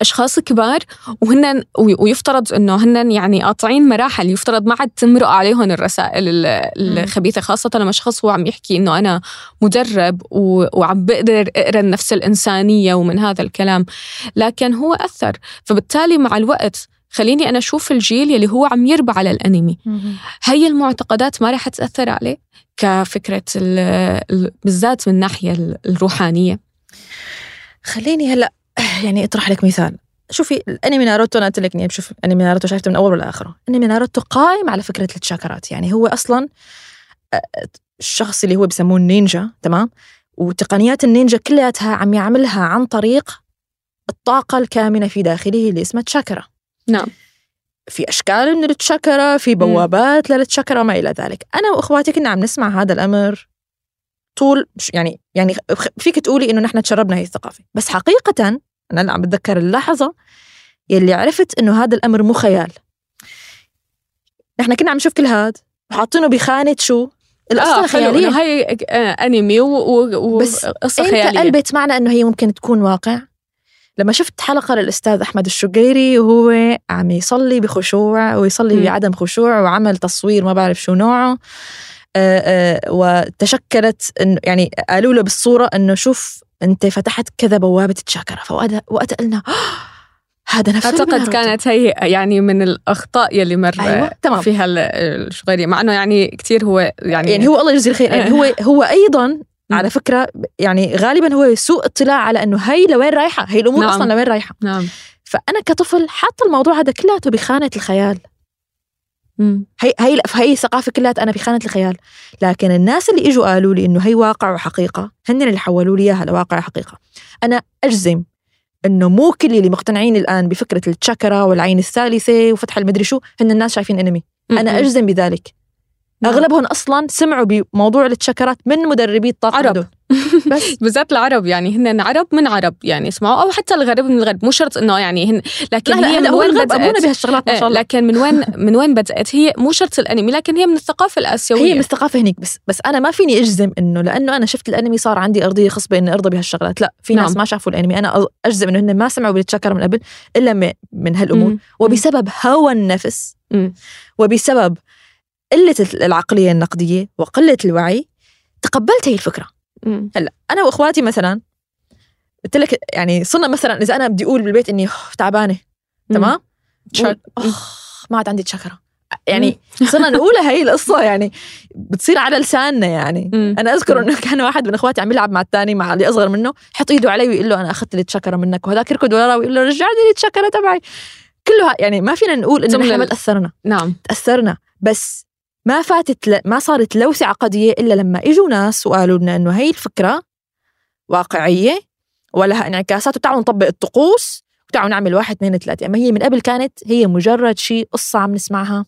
أشخاص كبار وهن ويفترض إنه هن يعني قاطعين مراحل يفترض ما عاد تمرق عليهم الرسائل الخبيثة خاصة لما شخص هو عم يحكي إنه أنا مدرب وعم بقدر أقرأ النفس الإنسانية ومن هذا الكلام لكن هو أثر. فبالتالي مع الوقت خليني أنا أشوف الجيل يلي هو عم يربى على الأنمي. هي المعتقدات ما رح تأثر عليه كفكرة بالذات من الناحية الروحانية. خليني هلأ [SIGHS] يعني أطرح لك مثال. شوفي الانمي ناروتو أنا قلت لك إني بشوف أنمي ناروتو شايفته من اول لآخره. أنمي ناروتو قائم على فكرة التشاكرات. يعني هو أصلا الشخص اللي هو بسموه النينجا تمام؟ وتقنيات النينجا كلياتها عم يعملها عن طريق الطاقة الكامنة في داخله اللي اسمها تشاكرا. نعم. في أشكال من التشاكرا في بوابات للتشاكرا ما إلى ذلك. أنا وأخواتي كنا عم نسمع هذا الأمر طول يعني يعني فيك تقولي إنه نحن تشربنا هي الثقافة. بس حقيقة أنا عم بتذكر اللحظة يلي عرفت إنه هذا الأمر مو خيال. نحن كنا عم نشوف كل هاد وحاطينه بخانة شو؟ القصة آه الخيالية هي آه أنمي وقصة خيالية أنت قلبت معنا إنه هي ممكن تكون واقع. لما شفت حلقة للأستاذ أحمد الشقيري وهو عم يصلي بخشوع ويصلي م. بعدم خشوع وعمل تصوير ما بعرف شو نوعه. آه، آه، وتشكلت انه يعني قالوا له بالصورة إنه شوف أنت فتحت كذا بوابة تشاكرا فوقتها قلنا آه، هذا نفس أعتقد كانت هي يعني من الأخطاء يلي مر أيوة. تمام. فيها الشغيري مع إنه يعني كثير هو يعني يعني هو الله يجزيه الخير يعني هو هو أيضا على فكرة يعني غالبا هو سوء اطلاع على إنه هي لوين رايحة هي الأمور نعم. أصلا لوين رايحة نعم فأنا كطفل حاطه الموضوع هذا كلياته بخانه الخيال هي هي هي الثقافه كلها أنا في خانة الخيال. لكن الناس اللي إجوا قالوا لي إنه هي واقع وحقيقة هن اللي حولوا لي إياها لواقع وحقيقة. أنا أجزم إنه مو كل اللي مقتنعين الآن بفكرة التشاكرا والعين الثالثة وفتح المدري شو هن الناس شايفين إنمي. أنا أجزم بذلك. نعم. أغلبهم أصلا سمعوا بموضوع التشكرات من مدربي الطاقه عرب. بس. [LAUGHS] بالذات العرب يعني هن عرب من عرب يعني اسمعوا أو حتى الغرب من الغرب. مو شرط إنه يعني هن لكن لا هي لا من وين بدأت؟ بهالشغلات ما شاء الله. لكن من وين [LAUGHS] من وين بدأت؟ هي مو شرط الأنمي لكن هي من الثقافة الآسيوية. هي من الثقافة هنيك بس بس أنا ما فيني أجزم إنه لأنه أنا شفت الأنمي صار عندي أرضية خصبة إني أرضى بهالشغلات. لا في ناس نعم. ما شافوا الأنمي. أنا أجزم إنه هن ما سمعوا بالتشكر من قبل إلا من هالأمور. وبسبب هوى النفس وبسبب قلة العقلية النقدية وقلة الوعي تقبلت هي الفكرة. هلأ أنا وإخواتي مثلا قلت لك يعني صرنا مثلا إذا أنا بدي أقول بالبيت إني تعبانة تمام؟ ما عاد عندي تشكرة يعني صرنا نقولها [LAUGHS] هي القصة يعني بتصير على لساننا يعني. أنا أذكر إنه كان واحد من إخواتي عم يلعب مع الثاني مع اللي أصغر منه يحط إيده علي ويقول له أنا أخذت التشكرة منك وهذاك يركض وراه ويقول له رجعني لي التشكرة تبعي. كلها يعني ما فينا نقول إنه نحن ما تأثرنا. نعم. تأثرنا. بس ما فاتت ل... ما صارت لوثة عقدية إلا لما إجوا ناس وقالوا لنا إنه هي الفكرة واقعية ولها انعكاسات وتعالوا نطبق الطقوس وتعالوا نعمل واحد اثنين ثلاثة أما هي من قبل كانت هي مجرد شيء قصة عم نسمعها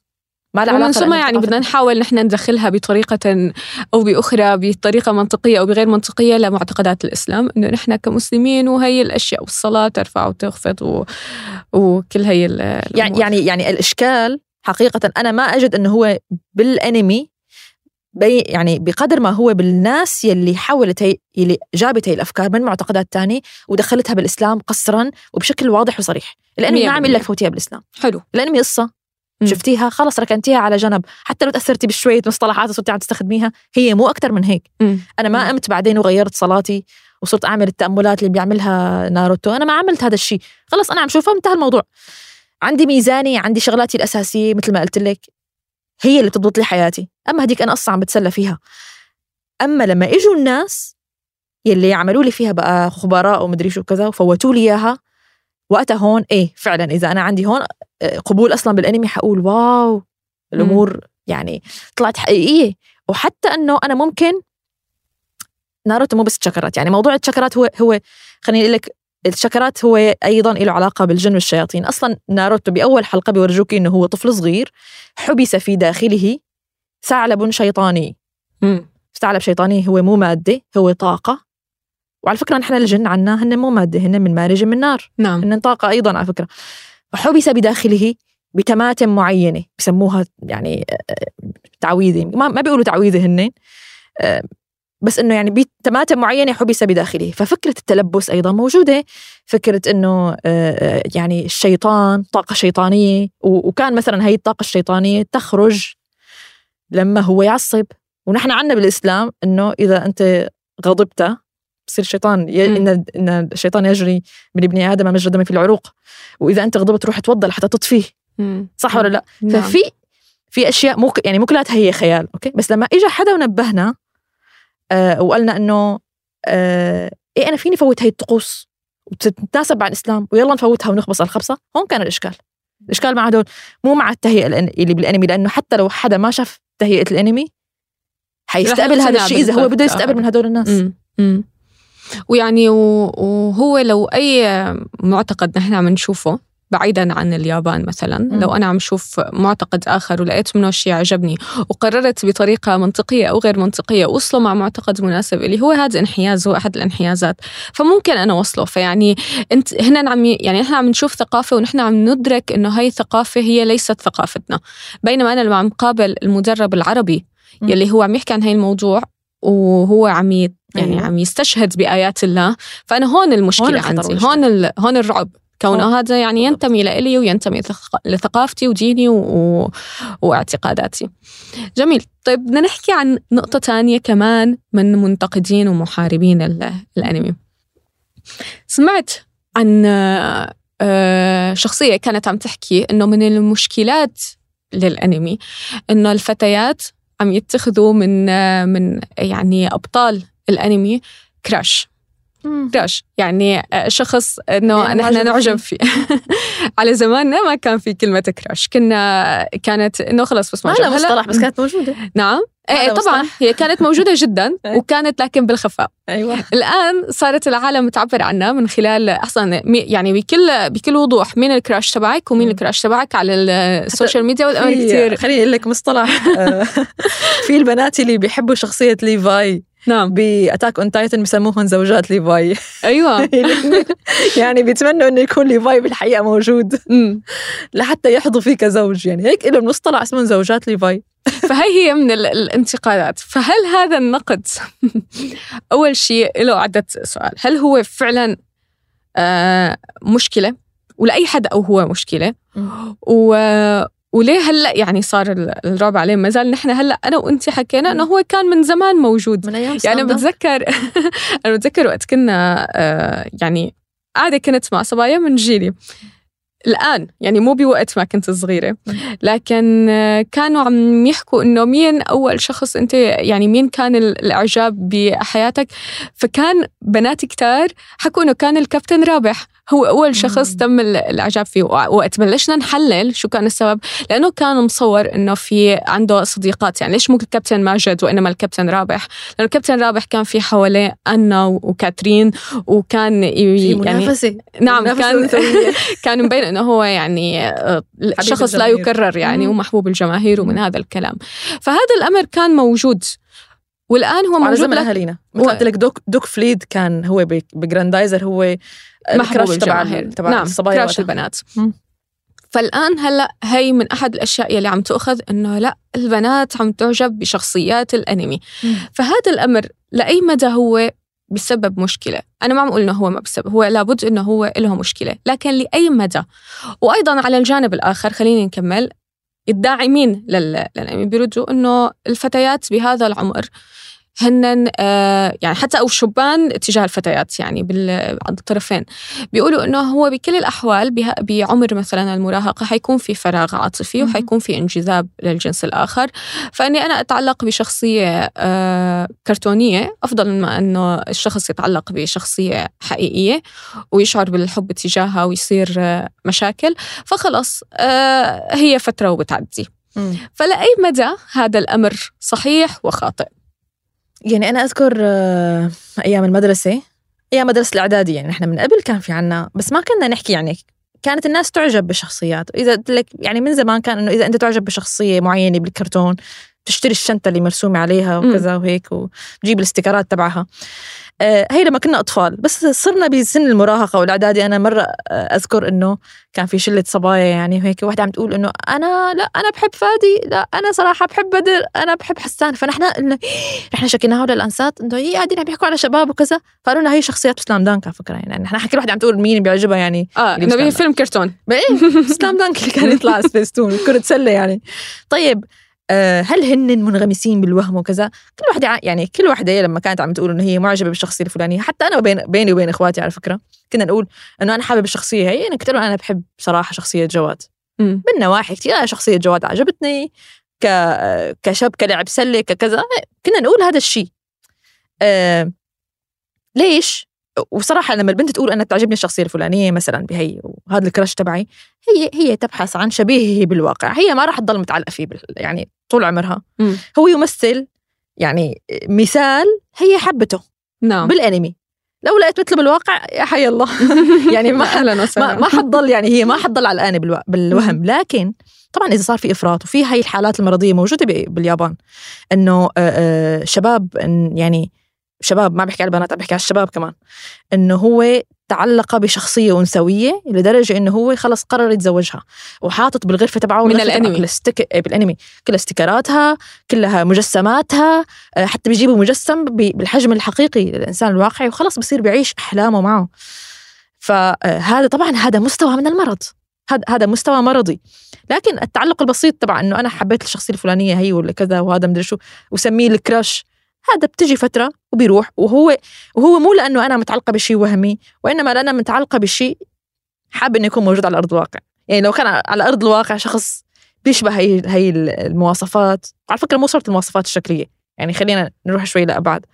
ما لها ومن علاقة ثم يعني بدنا نحاول نحن ندخلها بطريقة أو بأخرى بطريقة منطقية أو بغير منطقية لمعتقدات الإسلام إنه نحن كمسلمين وهي الأشياء والصلاة ترفع وتخفض و... وكل هي ال- يعني. يعني يعني الإشكال حقيقة أنا ما أجد أنه هو بالأنمي بي يعني بقدر ما هو بالناس يلي حاولت هي يلي جابت هي الأفكار من معتقدات تانية ودخلتها بالإسلام قسرا وبشكل واضح وصريح. الأنمي ما عم بالمية. لك فوتيها بالإسلام. حلو. الأنمي قصة. مم. شفتيها؟ خلص ركنتيها على جنب. حتى لو تأثرتي بشوية مصطلحات وصرتي عم تستخدميها هي مو أكثر من هيك. مم. أنا ما. قمت بعدين وغيرت صلاتي وصرت أعمل التأملات اللي بيعملها ناروتو. أنا ما عملت هذا الشيء. خلص أنا عم شوفها انتهى الموضوع. عندي ميزاني عندي شغلاتي الأساسية مثل ما قلت لك هي اللي بتضبط لي حياتي. أما هديك أنا قصة عم بتسلى فيها. أما لما إجوا الناس يلي عملوا لي فيها بقى خبراء ومدري شو كذا وفوتوا لي إياها وقتها هون إيه فعلا إذا أنا عندي هون آه، قبول أصلا بالأنمي حقول wow الأمور يعني طلعت حقيقية. وحتى إنه أنا ممكن ناروتو مو بس تشاكرات يعني موضوع التشاكرات هو هو خليني أقول لك التشاكرات هو أيضا له علاقة بالجن والشياطين. أصلا ناروتو بأول حلقة بيورجوك إنه هو طفل صغير حبس في داخله ثعلب شيطاني. ثعلب شيطاني هو مو مادة هو طاقة. وعلى فكرة نحن الجن عنا هن مو مادة هن من مارج من نار. نعم. هن طاقة أيضا على فكرة. فحبس بداخله بتماتم معينة بسموها يعني آه، تعويذة. ما بيقولوا تعويذة هن بس إنه يعني بتماتم معينة حبس بداخله ففكرة التلبس أيضا موجودة. فكرة إنه آه، آه، يعني الشيطان طاقة شيطانية. وكان مثلا هي الطاقة الشيطانية تخرج لما هو يعصب. ونحن عنا بالإسلام إنه إذا أنت غضبت بصير الشيطان. إن إن الشيطان يجري من ابن آدم مجرى دم في العروق. وإذا أنت غضبت روح توضى لحتى تطفيه. صح ولا لا؟ نعم. ففي في أشياء مو يعني مو كلها هي خيال okay؟ بس لما اجى حدا ونبهنا آه وقالنا إنه آه إيه أنا فيني فوت هي الطقوس وتتناسب مع الإسلام ويلا نفوتها ونخبص الخبصة هون كان الإشكال الإشكال مع هدول مو مع التهيئة اللي بالإنمي لأنه حتى لو حدا ما شاف تهيئة الإنمي حيستقبل هذا الشيء إذا هو. بده يستقبل. من هدول الناس. ويعني وهو لو أي معتقد نحن عم نشوفه بعيدا عن اليابان مثلا مم. لو أنا عم شوف معتقد آخر ولقيت منه شيء عجبني وقررت بطريقة منطقية أو غير منطقية أوصله مع معتقد مناسب اللي هو هذا انحياز هو أحد الانحيازات فممكن أنا وصله فيعني أنت هنا عم يعني نحن عم نشوف ثقافة ونحن عم ندرك إنه هاي الثقافة هي ليست ثقافتنا بينما أنا لما عم قابل المدرب العربي. يلي هو عم يحكي عن هاي الموضوع وهو عم يعني أيوة. عم يستشهد بآيات الله فأنا هون المشكلة هون عندي. هون. هون الرعب كونه هذا يعني. ينتمي لإلي وينتمي لثق- لثقافتي وديني و... و... واعتقاداتي جميل طيب بدنا نحكي عن نقطة تانية كمان من منتقدين ومحاربين ال... الأنمي سمعت عن آه، شخصية كانت عم تحكي إنه من المشكلات للأنمي إنه الفتيات عم يتخذوا من آه، من يعني أبطال الأنمي كراش. كراش يعني آه، شخص إنه يعني نحن نعجب فيه. [LAUGHS] على زماننا ما كان في كلمة كراش كنا كانت إنه خلص بس ما لها مصطلح بس كانت موجودة. [LAUGHS] نعم. إيه لها طبعا. هي كانت موجودة جدا [LAUGHS] إيه. وكانت لكن بالخفاء. أيوه. الآن صارت العالم تعبر عنها من خلال أصلا مي- يعني بكل بكل وضوح مين ال crush تبعك ومين. ال crush تبعك على ال- social media والأمر في- كثير خليني أقول لك مصطلح. في البنات اللي بيحبوا شخصية ليفاي نعم. ب Attack on Titan بسموهم زوجات ليفاي. أيوة. [LAUGHS] يعني بيتمنوا إنه يكون ليفاي بالحقيقة موجود. لحتى يحظوا فيه كزوج يعني هيك لهم مصطلح اسمهم زوجات ليفاي. فهي هي من ال- الانتقادات. فهل هذا النقد [LAUGHS] أول شيء له عدة سؤال. هل هو فعلا آه مشكلة؟ ولأي حد أو هو مشكلة؟ و وليه هلأ يعني صار ال- الرعب عليه ما زال نحن هلأ أنا وانت حكينا إنه هو كان من زمان موجود. من أيام يعني. بتذكر [LAUGHS] أنا بتذكر وقت كنا آه، يعني قاعدة كنت مع صبايا من جيلي. الآن يعني مو بوقت ما كنت صغيرة. لكن آه، كانوا عم يحكوا إنه مين أول شخص أنت يعني مين كان ال- الإعجاب بحياتك. فكان بنات كتار حكوا إنه كان الكابتن رابح. هو أول شخص تم الإعجاب فيه. وقت بلشنا نحلل شو كان السبب لأنه كان مصور إنه في عنده صديقات. يعني ليش مو الكابتن ماجد وإنما الكابتن رابح؟ لأنه الكابتن رابح كان في حواليه أنا وكاترين وكان يعني منافسة. نعم كان [LAUGHS] كان مبين إنه هو يعني آه، شخص لا يكرر يعني ومحبوب الجماهير ومن هذا الكلام. فهذا الأمر كان موجود. والآن هو موجود زمن أهالينا. مثل قلت لك دوق دوق فليد كان هو بجريندايزر هو محبوب الجماهير تبع نعم الصبايا crush البنات. فالآن هلأ هي من أحد الأشياء اللي عم تأخذ إنه لأ البنات عم تعجب بشخصيات الأنمي. مم. فهذا الأمر لأي مدى هو بسبب مشكلة؟ أنا ما عم أقول إنه هو ما بسبب هو لابد إنه هو له مشكلة لكن لأي مدى؟ وأيضا على الجانب الآخر خليني نكمل. الداعمين للأنمي بيردوا إنه الفتيات بهذا العمر هن آه، يعني حتى أو شبان تجاه الفتيات يعني عند الطرفين. بيقولوا إنه هو بكل الأحوال بعمر مثلا المراهقة حيكون في فراغ عاطفي وحيكون في انجذاب للجنس الآخر. فأني أنا أتعلق بشخصية آه، كرتونية أفضل من ما إنه الشخص يتعلق بشخصية حقيقية ويشعر بالحب تجاهها ويصير آه، مشاكل. فخلص هي فترة وبتعدي. فلأي مدى هذا الأمر صحيح وخاطئ؟ يعني أنا أذكر آه، أيام المدرسة أيام مدرسة الإعدادي يعني إحنا من قبل كان في عنا بس ما كنا نحكي يعني كانت الناس تعجب بشخصيات إذا قلت لك يعني من زمان كان إنه إذا أنت تعجب بشخصية معينة بالكرتون تشتري الشنطة اللي مرسومة عليها وكذا وهيك وتجيب ال sticker ات تبعها. هي لما كنا أطفال بس صرنا بسن المراهقة والإعدادي. أنا مرة آه، أذكر إنه كان في شلة صبايا يعني وهيك واحدة عم تقول إنه أنا لا أنا بحب فادي لا أنا صراحة بحب بدر أنا بحب حسان. فنحن قلنا [GASPS] نحن شكيناها للأنسات إنه هي قاعدين عم يحكوا على شباب وكذا. فقالوا لنا هي شخصيات سلام دانك على فكرة يعني. نحن حكي واحدة عم تقول مين بيعجبها يعني. آه إنه فيلم كرتون. [LAUGHS] إيه سلام دانك اللي كان يطلع سبيستون كرة سلة يعني. طيب آه، هل هن منغمسين بالوهم وكذا؟ كل وحده يعني كل وحده لما كانت عم تقول إنه هي معجبة بالشخصية الفلانية حتى أنا وبين بيني وبين إخواتي على فكرة كنا نقول إنه أنا حابب الشخصية هي أنا كنت أنا بحب صراحة شخصية جواد. من نواحي كثير شخصية جواد عجبتني ك كشاب كلاعب سلة ككذا كنا نقول هذا الشيء آه ليش؟ وصراحة لما البنت تقول أنا تعجبني الشخصية الفلانية مثلا بهي وهذا الكراش تبعي هي هي تبحث عن شبيهه بالواقع هي ما راح تضل متعلقة فيه يعني طول عمرها. م. هو يمثل يعني مثال هي حبته نعم. بالانمي. لو لقيت مثله بالواقع يا حي الله. [LAUGHS] يعني ما أهلا ما, ما حتضل يعني هي ما حتضل على الآن بالوهم. لكن طبعا إذا صار في إفراط وفي هاي الحالات المرضية موجودة باليابان إنه شباب يعني شباب ما بحكي على البنات عم بحكي على الشباب كمان إنه هو تعلق بشخصية أنثوية لدرجة إنه هو خلص قرر يتزوجها وحاطط بالغرفة تبعه من الأنمي. كل استك... بالأنمي. كل استيكراتها كلها مجسماتها آه، حتى بيجيبوا مجسم بالحجم الحقيقي للإنسان الواقعي وخلص بصير بيعيش أحلامه معه. فهذا طبعا هذا مستوى من المرض. هذا هذا مستوى مرضي. لكن التعلق البسيط تبع إنه أنا حبيت الشخصية الفلانية هي ولا كذا وهذا مدري شو وسميه الكراش. هذا بتجي فترة وبيروح وهو وهو مو لأنه أنا متعلقة بشيء وهمي وإنما لأنا متعلقة بشيء حابه إنه يكون موجود على أرض الواقع. يعني لو كان على أرض الواقع شخص بيشبه هي هي المواصفات على فكرة مو شرط المواصفات الشكلية يعني خلينا نروح شوي لابعد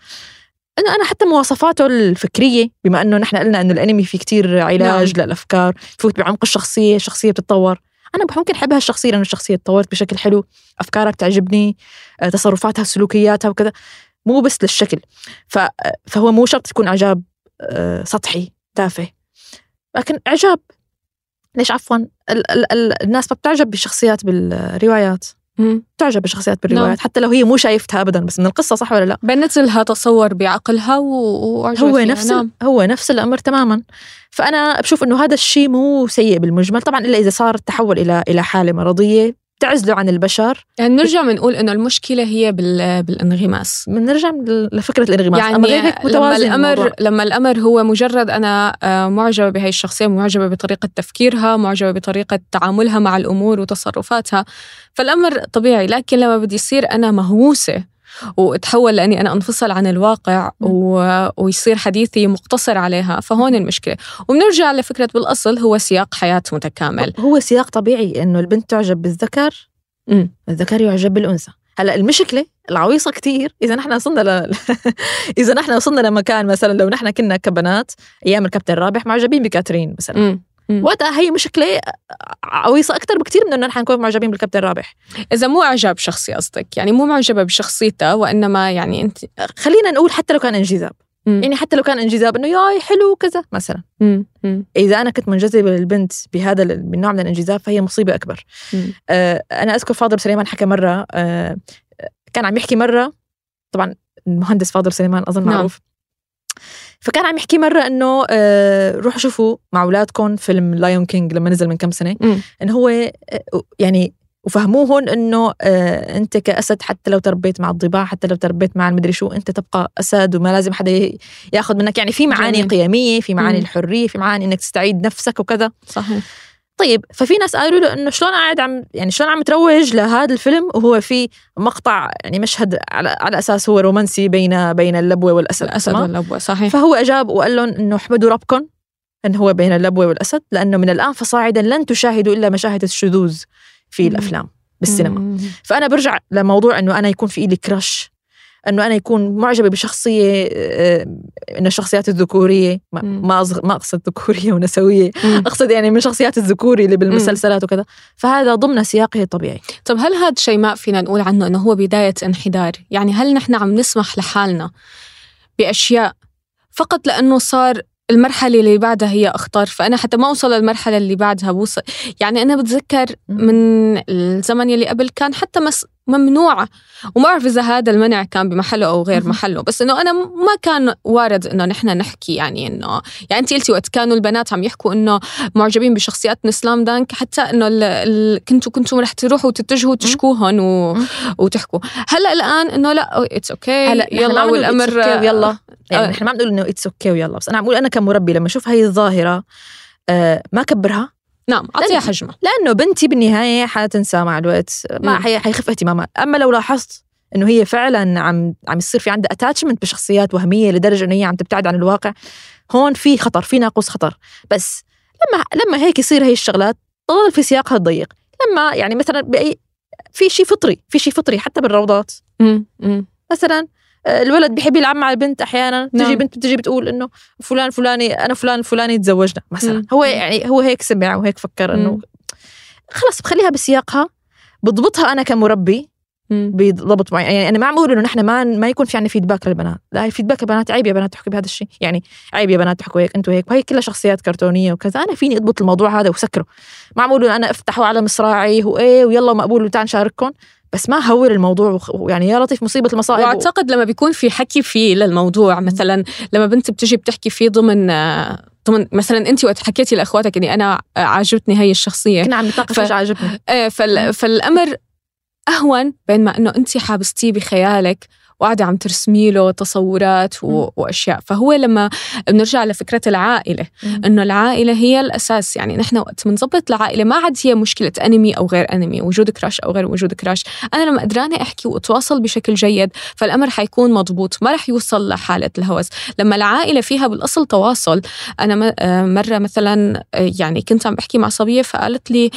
انه أنا حتى مواصفاته الفكرية بما إنه نحن قلنا إنه الأنمي في كتير علاج نعم. للأفكار فوت بعمق الشخصية الشخصية بتتطور. أنا ممكن احب هالشخصيه لأنه الشخصية تطورت بشكل حلو أفكارها بتعجبني آه، تصرفاتها سلوكياتها وكذا. مو بس للشكل. فهو مو شرط يكون إعجاب آه، سطحي تافه. لكن إعجاب. ليش؟ عفوا ال- ال- ال- الناس ما بتعجب بالشخصيات بالروايات. تعجب بالشخصيات بالروايات نعم. حتى لو هي مو شايفتها ابدا بس من القصة صح ولا لا؟ بنزلها تصور بعقلها و... هو نفس نعم. هو نفس الأمر تماما. فأنا بشوف إنه هذا الشيء مو سيء بالمجمل. طبعا إلا إذا صار تحول إلى إلى حالة مرضية تعزله عن البشر. يعني نرجع بنقول إنه المشكلة هي بالانغماس. بنرجع لفكرة الانغماس. يعني أما غير لما الأمر الموضوع. لما الأمر هو مجرد أنا آه، معجبة بهي الشخصيه معجبة بطريقة تفكيرها معجبة بطريقة تعاملها مع الأمور وتصرفاتها فالأمر طبيعي. لكن لما بدي يصير أنا مهووسة وتحول لأني أنا أنفصل عن الواقع و... ويصير حديثي مقتصر عليها فهون المشكلة. وبنرجع لفكرة بالأصل هو سياق حياة متكامل. هو سياق طبيعي إنه البنت تعجب بالذكر؟ م. الذكر يعجب بالأنثى. هلأ المشكلة العويصة كتير إذا نحن وصلنا ل... [LAUGHS] إذا نحن وصلنا لمكان مثلا لو نحن كنا كبنات أيام الكابتن رابح معجبين بكاترين مثلا. مم. وقتها هي مشكلة عويصة أكثر بكثير من إنه نحن نكون معجبين بالكابتن رابح إذا مو أعجاب شخصي قصدك يعني مو معجبة بشخصيتها وإنما يعني انت خلينا نقول حتى لو كان انجذاب. يعني حتى لو كان انجذاب إنه ياي حلو كذا مثلا مم. مم. إذا أنا كنت منجذبة للبنت بهذا ال- بالنوع من الانجذاب فهي مصيبة أكبر مم. آه أنا أذكر فاضل سليمان حكى مرة آه كان عم يحكي مرة طبعا المهندس فاضل سليمان أظن نعم. فكان عم يحكي مرة إنه آه روحوا شوفوا مع أولادكم فيلم Lion King لما نزل من كم سنة. إنه هو آه، يعني وفهموهن إنه آه أنت كأسد حتى لو تربيت مع الضباع حتى لو تربيت مع المدري شو أنت تبقى أسد وما لازم حدا ياخذ منك يعني في معاني جميل. قيمية في معاني مم. الحرية في معاني إنك تستعيد نفسك وكذا صحيح طيب ففي ناس قالوا له إنه شلون قاعد عم يعني شلون عم تروج لهذا الفيلم وهو في مقطع يعني مشهد على, على أساس هو رومانسي بين بين اللبوة والأسد الأسد؟ واللبوة صحيح فهو أجاب وقال لهم إنه احمدوا ربكم إن هو بين اللبوة والأسد لأنه من الآن فصاعدا لن تشاهدوا إلا مشاهد الشذوذ في. الأفلام بالسينما. فأنا برجع لموضوع إنه أنا يكون في إلي كراش إنه أنا يكون معجبة بشخصية آه، من الشخصيات الذكورية ما. ما ما أقصد ذكورية ونسوية. أقصد يعني من شخصيات الذكوري اللي بالمسلسلات وكذا فهذا ضمن سياقه الطبيعي طب هل هذا شيماء فينا نقول عنه إنه هو بداية انحدار؟ يعني هل نحن عم نسمح لحالنا بأشياء فقط لأنه صار المرحلة اللي بعدها هي أخطر فأنا حتى ما أوصل للمرحلة اللي بعدها بوصل يعني أنا بتذكر من الزمن يلي قبل كان حتى مس ممنوعة وما بعرف إذا هذا المنع كان بمحله أو غير. محله بس إنه أنا ما كان وارد إنه نحن نحكي يعني إنه يعني أنت قلتي وقت كانوا البنات عم يحكوا إنه معجبين بشخصيات من سلام دانك حتى إنه ال- ال- كنتوا كنتوا رح تروحوا تتجهوا تشكوهم و... وتحكوا. هلأ الآن إنه لا it's okay هلأ نحن ما يلا والأمر okay ويلا. يعني آه. نحن ما عم نقول إنه it's okay ويلا. بس أنا عم بقول أنا كمربي لما أشوف هاي الظاهرة آه ما كبرها. نعم أعطيها لأن- حجمها لأنه بنتي بالنهاية حتنسى مع الوقت ما. حي- حيخف اهتمامها أما لو لاحظت إنه هي فعلا عم عم يصير في عندها attachment بشخصيات وهمية لدرجة إنه هي عم تبتعد عن الواقع هون في خطر في ناقوس خطر بس لما لما هيك يصير هي الشغلات تضل في سياقها الضيق لما يعني مثلا باي في شيء فطري في شيء فطري حتى بالروضات مم. مم. مثلا الولد بحب يلعب مع البنت أحيانا تجي نعم. بنت بتجي بتقول إنه فلان فلاني أنا فلان فلاني تزوجنا مثلا مم. هو. يعني هو هيك سمع وهيك فكر إنه. خلص بخليها بسياقها بضبطها أنا كمربي. بضبط معين يعني أنا ما عم بقول إنه نحن ما ما يكون في عندنا feedback للبنات لا هي feedback البنات عيب يا بنات تحكوا بهذا الشيء يعني عيب يا بنات تحكوا هيك أنتوا هيك وهي كلها شخصيات كرتونية وكذا أنا فيني أضبط الموضوع هذا وسكره ما عم إنه أنا افتحوا على مصراعي وإيه ويلا مقبول وتعال نشارككم بس ما هور الموضوع ويعني يا لطيف مصيبة المصائب و- وأعتقد لما بيكون في حكي فيه للموضوع مثلا لما بنت بتجي بتحكي فيه ضمن ضمن مثلا أنت وقت حكيتي لأخواتك إني أنا عاجبتني هي الشخصية. كنا عم نتناقش ف- عاجبني. إيه فال... فالأمر أهون بين ما إنه أنت حابستيه بخيالك. وقاعدة عم ترسمي له تصورات و... مم. وأشياء. فهو لما بنرجع لفكرة العائلة إنه العائلة هي الأساس. يعني نحن وقت بنظبط العائلة ما عاد هي مشكلة انمي أو غير انمي وجود كراش أو غير وجود كراش أنا لما قدرانة أحكي وأتواصل بشكل جيد فالأمر حيكون مضبوط. ما رح يوصل لحالة الهوس. لما العائلة فيها بالأصل تواصل أنا م- آه، مرة مثلا آه، يعني كنت عم بحكي مع صبية فقالت لي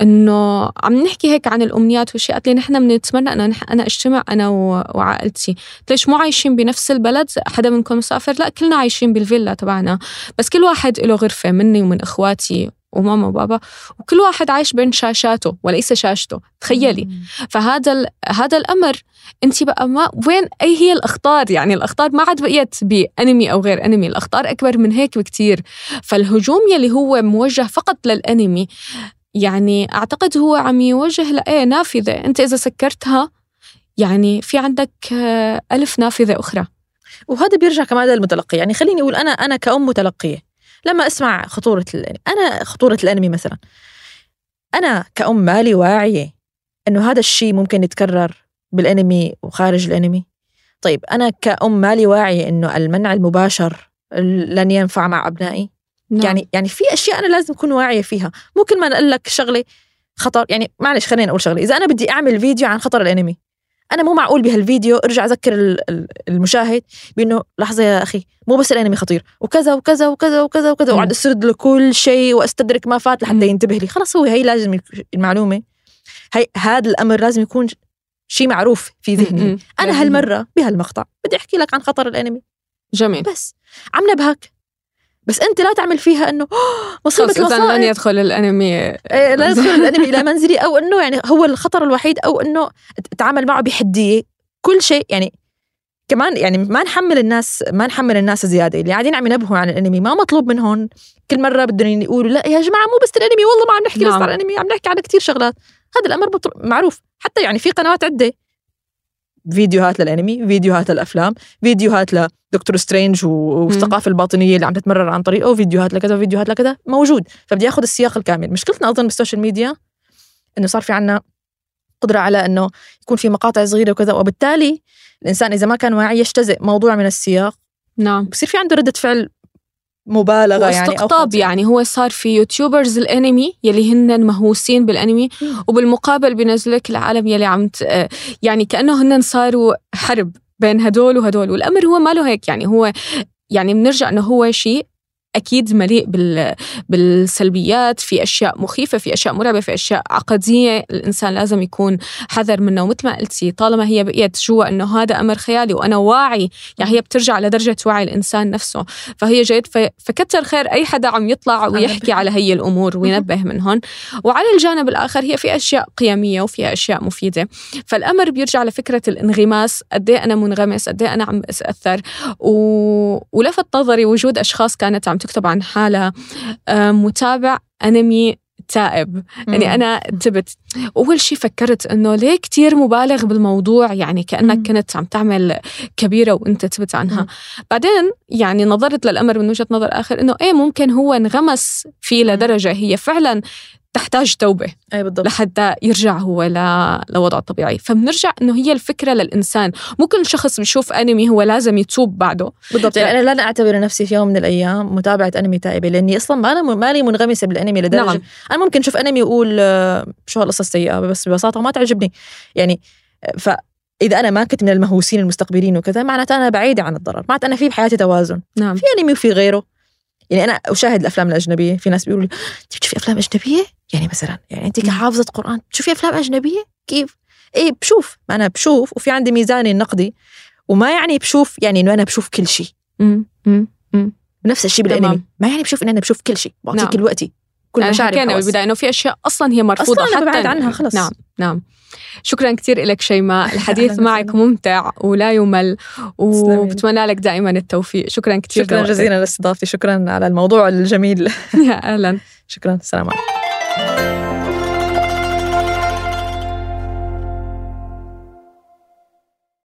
إنه عم نحكي هيك عن الأمنيات وشيء قالت لي نحن بنتمنى أنا أجتمع أنا و- وعائلتي قلت ليش مو عايشين بنفس البلد؟ حدا منكم مسافر؟ لا كلنا عايشين بالفيلا تبعنا. بس كل واحد له غرفة مني ومن إخواتي وماما وبابا وكل واحد عايش بين شاشاته وليس شاشته. تخيلي. فهذا هذا الأمر. انت بقى ما وين أي هي الأخطار؟ يعني الأخطار ما عاد بقيت بأنمي أو غير أنمي. الأخطار أكبر من هيك بكتير. فالهجوم يلي هو موجه فقط للأنمي يعني أعتقد هو عم يوجه لايه نافذة. أنت إذا سكرتها يعني في عندك آه، ألف نافذة أخرى. وهذا بيرجع كمان للمتلقي. يعني خليني أقول أنا أنا كأم متلقية لما أسمع خطورة الانمي أنا خطورة الأنمي مثلا أنا كأم مالي واعية إنه هذا الشيء ممكن يتكرر بالأنمي وخارج الأنمي. طيب أنا كأم مالي واعية إنه المنع المباشر لن ينفع مع أبنائي. نعم. يعني يعني في أشياء أنا لازم أكون واعية فيها. مو كل ما أقول لك شغلة خطر يعني معلش خلينا نقول شغلة. إذا أنا بدي أعمل فيديو عن خطر الأنمي أنا مو معقول بهالفيديو ارجع أذكر ال- ال- المشاهد بإنه لحظة يا أخي مو بس الأنمي خطير وكذا وكذا وكذا وكذا وكذا. واقعد أسرد له كل شيء وأستدرك ما فات. لحتى ينتبه لي. خلص هو هي لازم المعلومة. هي هذا الأمر لازم يكون شيء معروف في ذهني. أنا هالمرة بهالمقطع بدي أحكي لك عن خطر الأنمي. جميل. بس عم نبهك. بس أنت لا تعمل فيها إنه "آه، مصيبة خلص إذا لن مصائب يدخل الأنمي. إيه، لا [LAUGHS] يدخل الأنمي إلى منزلي أو إنه يعني هو الخطر الوحيد أو إنه أتعامل معه بحدية. كل شيء يعني كمان يعني ما نحمل الناس ما نحمل الناس زيادة. اللي قاعدين عم ينبهوا عن الأنمي ما مطلوب منهم. كل مرة بدهم يقولوا لا يا جماعة مو بس الأنمي والله ما عم نحكي بس نعم. عن الأنمي عم نحكي على كتير شغلات. هذا الأمر معروف. حتى يعني في قنوات عدة فيديوهات للأنمي فيديوهات للأفلام فيديوهات لدكتور سترينج والثقافة الباطنية اللي عم تتمرر عن طريقه فيديوهات لكذا فيديوهات لكذا موجود. فبدي آخذ السياق الكامل. مشكلتنا أظن بال social media إنه صار في عنا قدرة على إنه يكون في مقاطع صغيرة وكذا وبالتالي الإنسان إذا ما كان واعي يجتزئ موضوع من السياق. نعم. بصير في عنده ردة فعل مبالغة يعني خاطئة. يعني هو صار في يوتيوبرز الأنمي يلي هن مهووسين بالأنمي. وبالمقابل بينزلك العالم يلي عم ت... آه، يعني كأنه هن صاروا حرب بين هدول وهدول والأمر هو ما له هيك يعني هو يعني بنرجع إنه هو شيء أكيد مليء بال... بالسلبيات في أشياء مخيفة في أشياء مرعبة في أشياء عقدية. الإنسان لازم يكون حذر منها. ومثل ما قلتي طالما هي بقيت جوا إنه هذا أمر خيالي وأنا واعي يعني هي بترجع لدرجة وعي الإنسان نفسه. فهي جيد. فكتر خير أي حدا عم يطلع ويحكي. على هي الأمور وينبه منهم وعلى الجانب الآخر هي في أشياء قيمية وفيها أشياء مفيدة. فالأمر بيرجع لفكرة الانغماس. قد إيه أنا منغمس؟ قد إيه أنا عم أتأثر؟ و... ولفت نظري وجود أشخاص كانت عم تكتب عن حالها آه، متابع أنمي تائب يعني أنا تبت أول شيء فكرت إنه ليه كتير مبالغ بالموضوع يعني كأنك مم. كنت عم تعمل كبيرة وأنت تبت عنها مم. بعدين يعني نظرت للأمر من وجهة نظر آخر إنه إيه ممكن هو انغمس فيه مم. لدرجة هي فعلا تحتاج توبة أي بالضبط. لحتى يرجع هو ل... لوضعه الطبيعي. فبنرجع إنه هي الفكرة للإنسان. مو كل شخص بيشوف أنمي هو لازم يتوب بعده. بالضبط. يعني أنا لن اعتبر نفسي في يوم من الأيام متابعة أنمي تائبة لأني أصلا ما أنا مالي منغمسة بالأنمي لدرجة نعم. أنا ممكن أشوف أنمي وأقول آه، شو هالقصه السيئه بس ببساطة ما تعجبني. يعني آه، فإذا أنا ما كنت من المهووسين المستقبلين وكذا معناته أنا بعيدة عن الضرر. معناته أنا في بحياتي توازن. نعم. في أنمي وفي غيره. يعني أنا أشاهد الأفلام الأجنبية. في ناس بيقولوا لي "أنت بتشوفي أفلام أجنبية؟ يعني مثلا يعني انت كحافظة قرآن بتشوفي أفلام أجنبية كيف إيه بشوف أنا بشوف وفي عندي ميزاني النقدي وما يعني بشوف يعني إنه أنا بشوف كل شيء نفس الشيء. بالإنمي ما يعني بشوف ان أنا بشوف كل شيء بعطيك نعم. كل وقتي كل يعني مشاعري حكينا وحواسي. بالبداية إنه في أشياء أصلا هي مرفوضة أصلاً أنا حتى ببعد عنها خلص. نعم نعم شكرا كثير لك شيماء [LAUGHS] الحديث معك. ممتع ولا يمل. وبتمنى لك دائما التوفيق شكرا كثير شكرا. جزيلا لاستضافتي شكرا على الموضوع الجميل يا [LAUGHS] أهلا شكرا السلام عليكم Música